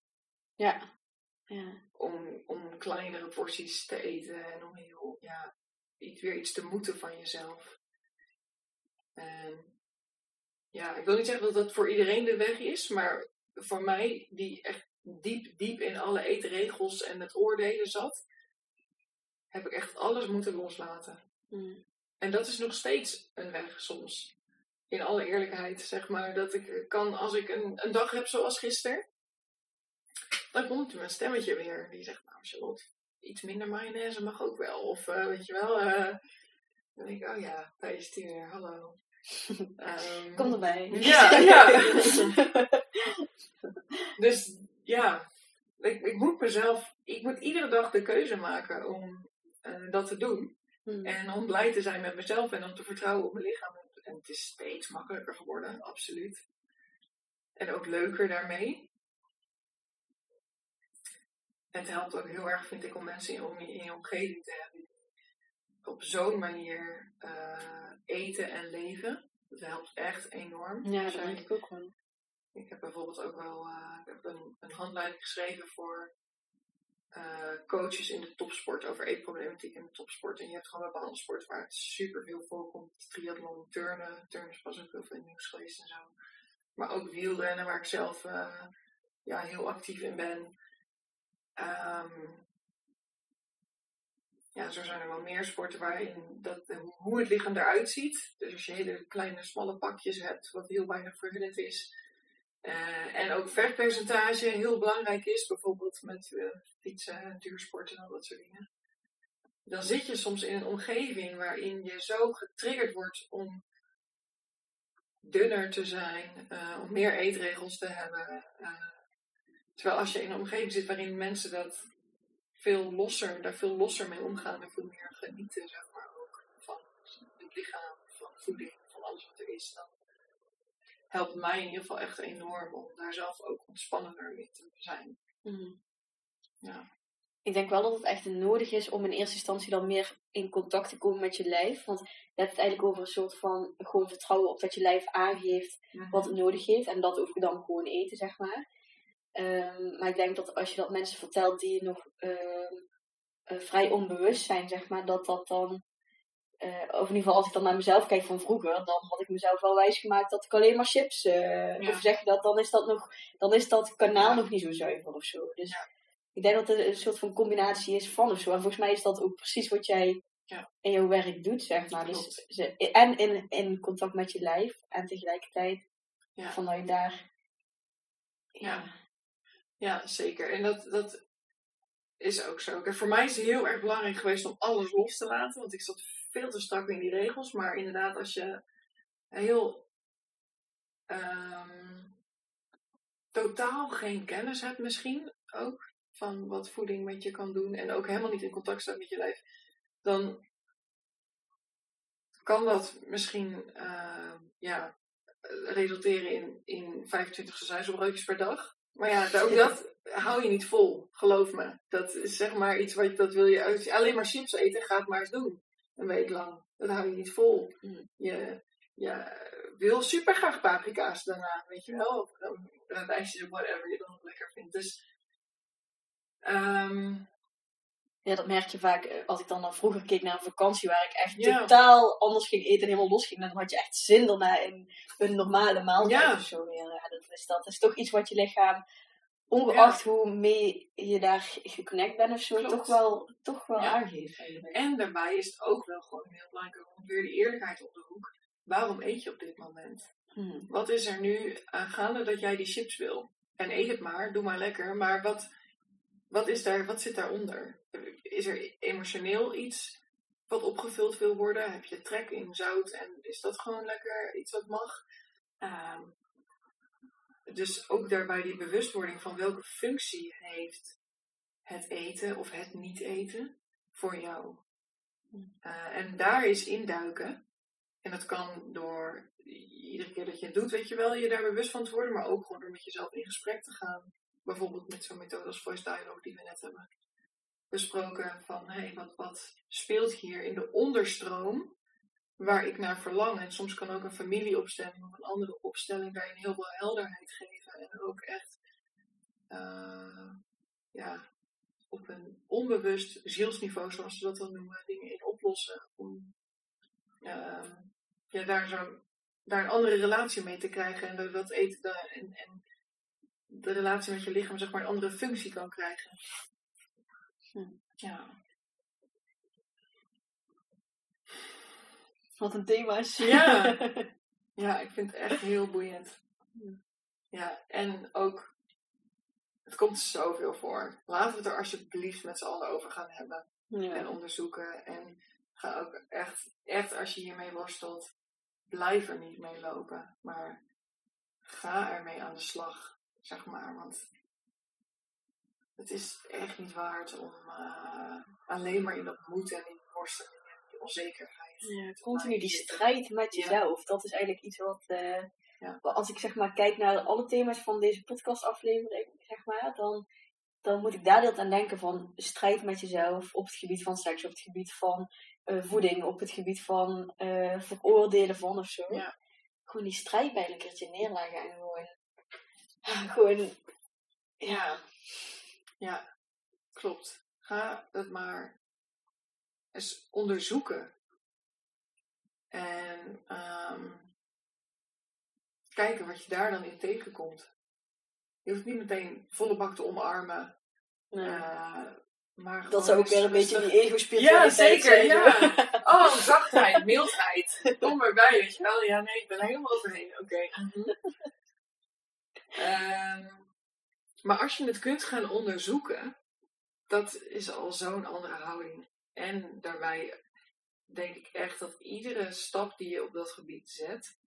Ja. ja. Om, om kleinere porties te eten en om heel, ja, iets, weer iets te moeten van jezelf. Ja, ik wil niet zeggen dat dat voor iedereen de weg is, maar voor mij, die echt diep, diep in alle eetregels en het oordelen zat, heb ik echt alles moeten loslaten. Hmm. En dat is nog steeds een weg soms. In alle eerlijkheid, zeg maar. Dat ik kan, als ik een, een dag heb zoals gisteren, dan komt mijn stemmetje weer. Die zegt, nou Charlotte, iets minder mayonaise mag ook wel. Of eh, weet je wel, eh, dan denk ik, oh ja, Thijs Tiener, hallo. (laughs) Ehm, Kom erbij. Ja, (laughs) ja. (laughs) dus ja, ik, ik moet mezelf, ik moet iedere dag de keuze maken om eh, dat te doen. Hmm. En om blij te zijn met mezelf en om te vertrouwen op mijn lichaam. En het is steeds makkelijker geworden, absoluut. En ook leuker daarmee. Het helpt ook heel erg, vind ik, om mensen in, om, in je omgeving te hebben. die Op zo'n manier eh, eten en leven. Dat helpt echt enorm. Ja, dat denk ik ook wel. ik heb bijvoorbeeld ook wel eh, ik heb een, een handleiding geschreven voor eh, coaches in de topsport over eetproblematiek in de topsport. En je hebt gewoon bepaalde sport waar het super veel voorkomt. Triathlon, turnen. Turnen is pas ook heel veel nieuws geweest en zo. Maar ook wielrennen waar ik zelf eh, ja, heel actief in ben. Ehm, ja, zo zijn er wel meer sporten waarin dat, eh, hoe het lichaam eruit ziet. Dus als je hele kleine, smalle pakjes hebt, wat heel weinig verhullend is. Eh, en ook vetpercentage heel belangrijk is, bijvoorbeeld met eh, fietsen, duursporten en al dat soort dingen. Dan zit je soms in een omgeving waarin je zo getriggerd wordt om dunner te zijn, eh, om meer eetregels te hebben. terwijl als je in een omgeving zit waarin mensen dat veel losser, daar veel losser mee omgaan en veel meer genieten, zeg maar, ook van het lichaam, van voeding, van alles wat er is, dan helpt mij in ieder geval echt enorm om daar zelf ook ontspannender mee te zijn. Hmm. Ja. Ik denk wel dat het echt nodig is om in eerste instantie dan meer in contact te komen met je lijf. Want je hebt het eigenlijk over een soort van gewoon vertrouwen op dat je lijf aangeeft wat het nodig heeft. En dat ook dan gewoon eten, zeg maar. Ehm, maar ik denk dat als je dat mensen vertelt die nog ehm, eh, vrij onbewust zijn, zeg maar, dat dat dan. Eh, of in ieder geval als ik dan naar mezelf kijk van vroeger, dan had ik mezelf wel wijsgemaakt dat ik alleen maar chips. eh Ja. Of zeg je dat, dan is dat nog, dan is dat kanaal Ja. nog niet zo zuiver of zo. Dus Ja. ik denk dat het een soort van combinatie is van of zo. En volgens mij is dat ook precies wat jij Ja. in jouw werk doet, zeg maar. Dus en in, in contact met je lijf en tegelijkertijd vanuit daar. Ja. Ja, zeker. En dat, dat is ook zo. Kijk, voor mij is het heel erg belangrijk geweest om alles los te laten. Want ik zat veel te strak in die regels. Maar inderdaad, als je heel ehm, totaal geen kennis hebt misschien ook. Van wat voeding met je kan doen. En ook helemaal niet in contact staat met je lijf. Dan kan dat misschien ehm, ja, resulteren in, in 25 sausijzenbroodjes per dag. Maar ja, ook dat hou je niet vol, geloof me. Dat is zeg maar iets wat dat wil je als je alleen maar chips eten, ga het maar eens doen. Een week lang. Dat hou je niet vol. Mm. Je, je wil super graag paprika's daarna, weet je wel. Of radijsjes of whatever je dan lekker vindt. Dus ehm, Ja, dat merk je vaak eh, als ik dan, dan vroeger keek naar een vakantie waar ik echt totaal anders ging eten en helemaal los ging. Dan had je echt zin daarna in een normale maaltijd of zo weer. Ja, dat is, dat is toch iets wat je lichaam, ongeacht hoe mee je daar geconnect bent of zo, Klopt. toch wel, toch wel Ja. aangeeft. eigenlijk. En daarbij is het ook wel gewoon heel belangrijk om weer de eerlijkheid op de hoek. Waarom eet je op dit moment? Hmm. Wat is er nu aangaande dat jij die chips wil? En eet het maar, doe maar lekker. Maar wat, wat, is daar, wat zit daaronder? Is er emotioneel iets wat opgevuld wil worden? Heb je trek in zout en is dat gewoon lekker iets wat mag? Ehm, dus ook daarbij die bewustwording van welke functie heeft het eten of het niet eten voor jou. Eh, en daar is induiken. En dat kan door iedere keer dat je het doet, weet je wel, je daar bewust van te worden, maar ook gewoon door met jezelf in gesprek te gaan. Bijvoorbeeld met zo'n methode als voice dialogue die we net hebben besproken. Van hé, hey, wat, wat speelt hier in de onderstroom waar ik naar verlang? En soms kan ook een familieopstelling of een andere opstelling daarin heel veel helderheid geven. En ook echt eh, ja, op een onbewust zielsniveau, zoals ze dat dan noemen, dingen in oplossen. Om eh, ja, daar, zo, daar een andere relatie mee te krijgen. En dat, dat eten en, en de relatie met je lichaam zeg maar een andere functie kan krijgen. Hm. Ja. Wat een thema's. Ja. (laughs) ja, ik vind het echt heel boeiend. Ja, en ook, het komt zoveel voor. Laten we het er alsjeblieft met z'n allen over gaan hebben. en onderzoeken. En ga ook echt, echt als je hiermee worstelt, blijf er niet mee lopen. Maar ga ermee aan de slag, zeg maar. Want het is echt niet waard om eh, alleen maar in dat moeten en in die worsteling en die onzekerheid. Ja, continu die strijd met jezelf. Dat is eigenlijk iets wat, eh, Ja. wat als ik zeg maar kijk naar alle thema's van deze podcastaflevering, zeg maar, dan, dan moet ik daar deel aan denken van strijd met jezelf op het gebied van seks, op het gebied van eh, voeding, op het gebied van eh, veroordelen van of zo. Gewoon die strijd bij een keertje neerleggen en gewoon, (laughs) gewoon, ja, Ja, klopt. Ga het maar eens onderzoeken. En ehm, kijken wat je daar dan in tegenkomt. Je hoeft niet meteen volle bak te omarmen. nee. eh, maar dat zou ook weer een beetje die ego-spiritualiteit Ja, zeker, zijn, ja. (laughs) Oh, zachtheid, mildheid. Kom erbij, weet je wel. Ja, nee, ik ben er helemaal overheen. Oké. (laughs) Ehm, maar als je het kunt gaan onderzoeken, dat is al zo'n andere houding. En daarbij denk ik echt dat iedere stap die je op dat gebied zet,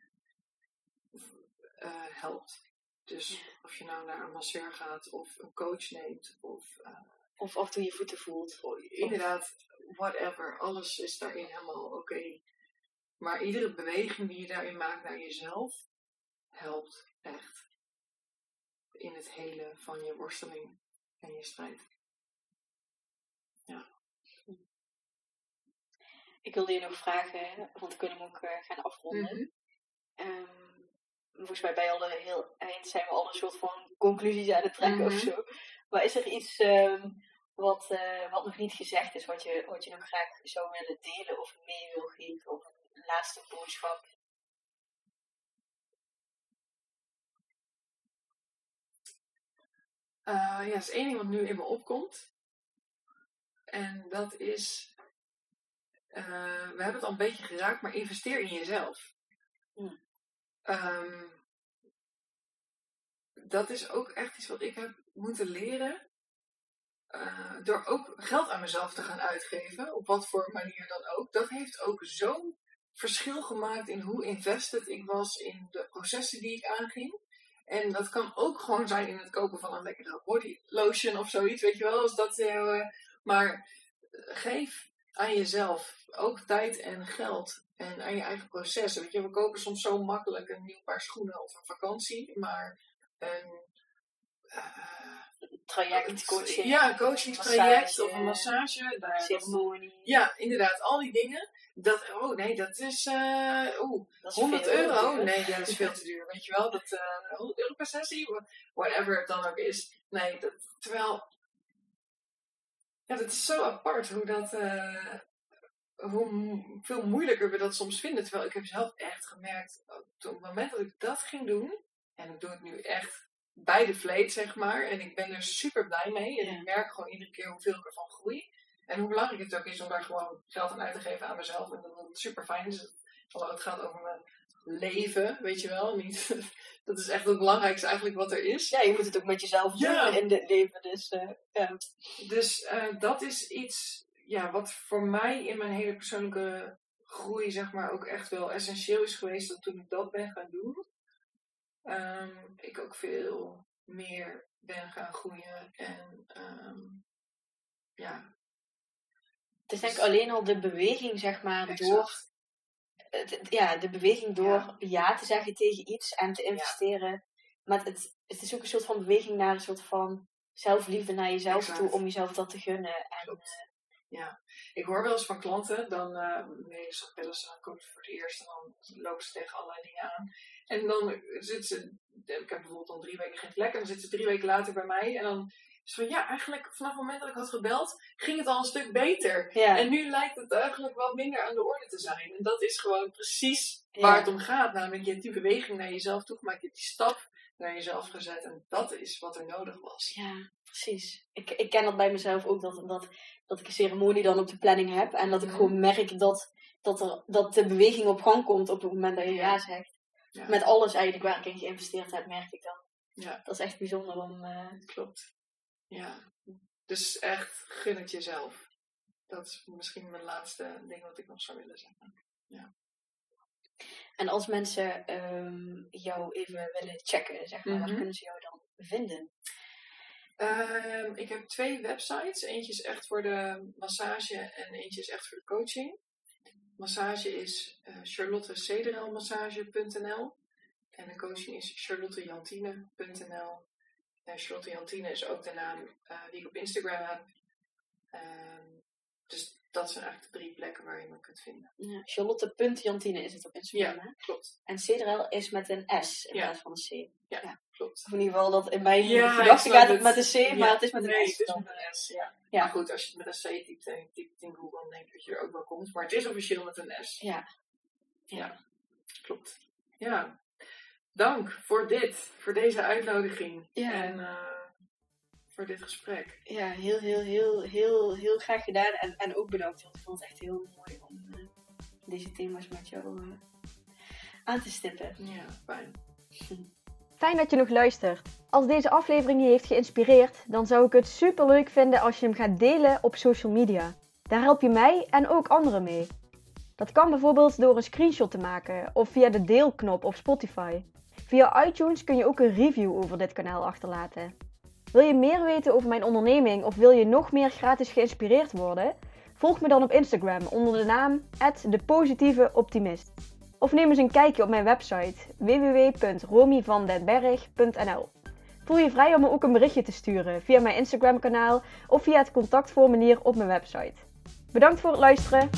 eh, helpt. Dus of je nou naar een masseur gaat, of een coach neemt, of eh, Of af en je voeten voelt. inderdaad, whatever, alles is daarin helemaal oké. Maar iedere beweging die je daarin maakt naar jezelf, helpt echt. In het hele van je worsteling en je strijd. Ik wilde je nog vragen, want we kunnen hem ook eh, gaan afronden. Ehm, volgens mij bij alle heel eind zijn we al een soort van conclusies aan het trekken of Mhm. zo. Maar is er iets ehm, wat, eh, wat nog niet gezegd is, wat je, wat je nog graag zou willen delen of mee wil geven? Of een laatste boodschap? Eh, ja, dat is één ding wat nu in me opkomt. En dat is, we hebben het al een beetje geraakt, maar investeer in jezelf. Hmm. Ehm, dat is ook echt iets wat ik heb moeten leren. Eh, door ook geld aan mezelf te gaan uitgeven, op wat voor manier dan ook. Dat heeft ook zo'n verschil gemaakt in hoe invested ik was in de processen die ik aanging. En dat kan ook gewoon zijn in het kopen van een lekkere body lotion of zoiets, weet je wel. Als dat, eh, maar geef aan jezelf ook tijd en geld en aan je eigen processen. Weet je, we kopen soms zo makkelijk een nieuw paar schoenen of een vakantie, maar een eh, Traject, coaching, ja, een coachingstraject massage, of een massage. daar- ceremonie. ja, inderdaad, al die dingen. Dat, oh nee, dat is uh, oeh, Dat is 100 veel, euro. duur. Nee, ja, dat is veel te duur. Weet je wel, dat, eh 100 euro per sessie, wha- whatever het dan ook is. Nee, dat, terwijl Ja, dat is zo apart hoe dat. Uh, hoe veel moeilijker we dat soms vinden. Terwijl ik heb zelf echt gemerkt, op het moment dat ik dat ging doen, en ik doe het nu echt bij de vleet, zeg maar, en ik ben er super blij mee. En ik merk gewoon iedere keer hoeveel ik ervan groei. En hoe belangrijk het ook is om daar gewoon geld aan uit te geven aan mezelf. En dat het super fijn is. Het gaat over mijn leven, weet je wel. Niet, (laughs) dat is echt het belangrijkste eigenlijk wat er is. Ja, je moet het ook met jezelf doen in dit leven. Dus, uh, ja. dus uh, dat is iets ja, wat voor mij in mijn hele persoonlijke groei, zeg maar, ook echt wel essentieel is geweest. Dat toen ik dat ben gaan doen, um, ik ook veel meer ben gaan groeien. En um, ja. Het is denk ik alleen al de beweging, zeg maar, door ja, de beweging door ja. te zeggen tegen iets en te investeren. Maar het, het is ook een soort van beweging naar een soort van zelfliefde naar jezelf toe om jezelf dat te gunnen. En, uh, ja, ik hoor wel eens van klanten, dan uh, nee, ze wel eens een coach voor het eerst en dan lopen ze tegen allerlei dingen aan. En dan zitten ze, ik heb bijvoorbeeld al drie weken geen vlek en dan zitten ze drie weken later bij mij en dan is van ja, eigenlijk vanaf het moment dat ik had gebeld, ging het al een stuk beter. En nu lijkt het eigenlijk wat minder aan de orde te zijn. En dat is gewoon precies waar het om gaat. Namelijk, je hebt die beweging naar jezelf toegemaakt, je hebt die stap naar jezelf gezet. En dat is wat er nodig was. Ja, precies. Ik, ik ken dat bij mezelf ook, dat, dat, dat ik een ceremonie dan op de planning heb. En dat ik gewoon merk dat, dat, er, dat de beweging op gang komt op het moment dat je ja, zegt. Met alles eigenlijk waar ik in geïnvesteerd heb, merk ik dan. Ja. Dat is echt bijzonder om... Uh... Klopt. Ja, dus echt gun het jezelf. Dat is misschien mijn laatste ding wat ik nog zou willen zeggen. Ja. En als mensen um, jou even willen checken, zeg maar, mm waar kunnen ze jou dan vinden? Um, ik heb twee websites. Eentje is echt voor de massage en eentje is echt voor de coaching. Massage is uh, charlottecederelmassage.nl en de coaching is charlottejantine.nl. En Charlotte Jantine is ook de naam uh, die ik op Instagram heb. Uh, dus dat zijn eigenlijk de drie plekken waar je me kunt vinden. Ja, Charlotte.jantine is het op Instagram, ja, klopt. En Cederel is met een S in plaats van een C. Ja, klopt. Of in ieder geval, dat in mijn gedachten gaat het met een C, maar het is met een nee, S. het is met een S, ja. ja. Maar goed, als je het met een C typt en typt in Google, dan denk ik dat je er ook wel komt. Maar het is officieel met een S. Ja. Ja, klopt. Ja, dank voor dit, voor deze uitnodiging. Ja. En uh, voor dit gesprek. Ja, heel, heel, heel, heel, heel graag gedaan. En, en ook bedankt, want ik vond het echt heel mooi om uh, deze thema's met jou uh, aan te stippen. Ja, fijn. (laughs) Fijn dat je nog luistert. Als deze aflevering je heeft geïnspireerd, dan zou ik het super leuk vinden als je hem gaat delen op social media. Daar help je mij en ook anderen mee. Dat kan bijvoorbeeld door een screenshot te maken of via de deelknop op Spotify. Via iTunes kun je ook een review over dit kanaal achterlaten. Wil je meer weten over mijn onderneming of wil je nog meer gratis geïnspireerd worden? Volg me dan op Instagram onder de naam @depositieveoptimist. Of neem eens een kijkje op mijn website www.romyvandenberg.nl. Voel je vrij om me ook een berichtje te sturen via mijn Instagram kanaal of via het contactformulier op mijn website. Bedankt voor het luisteren.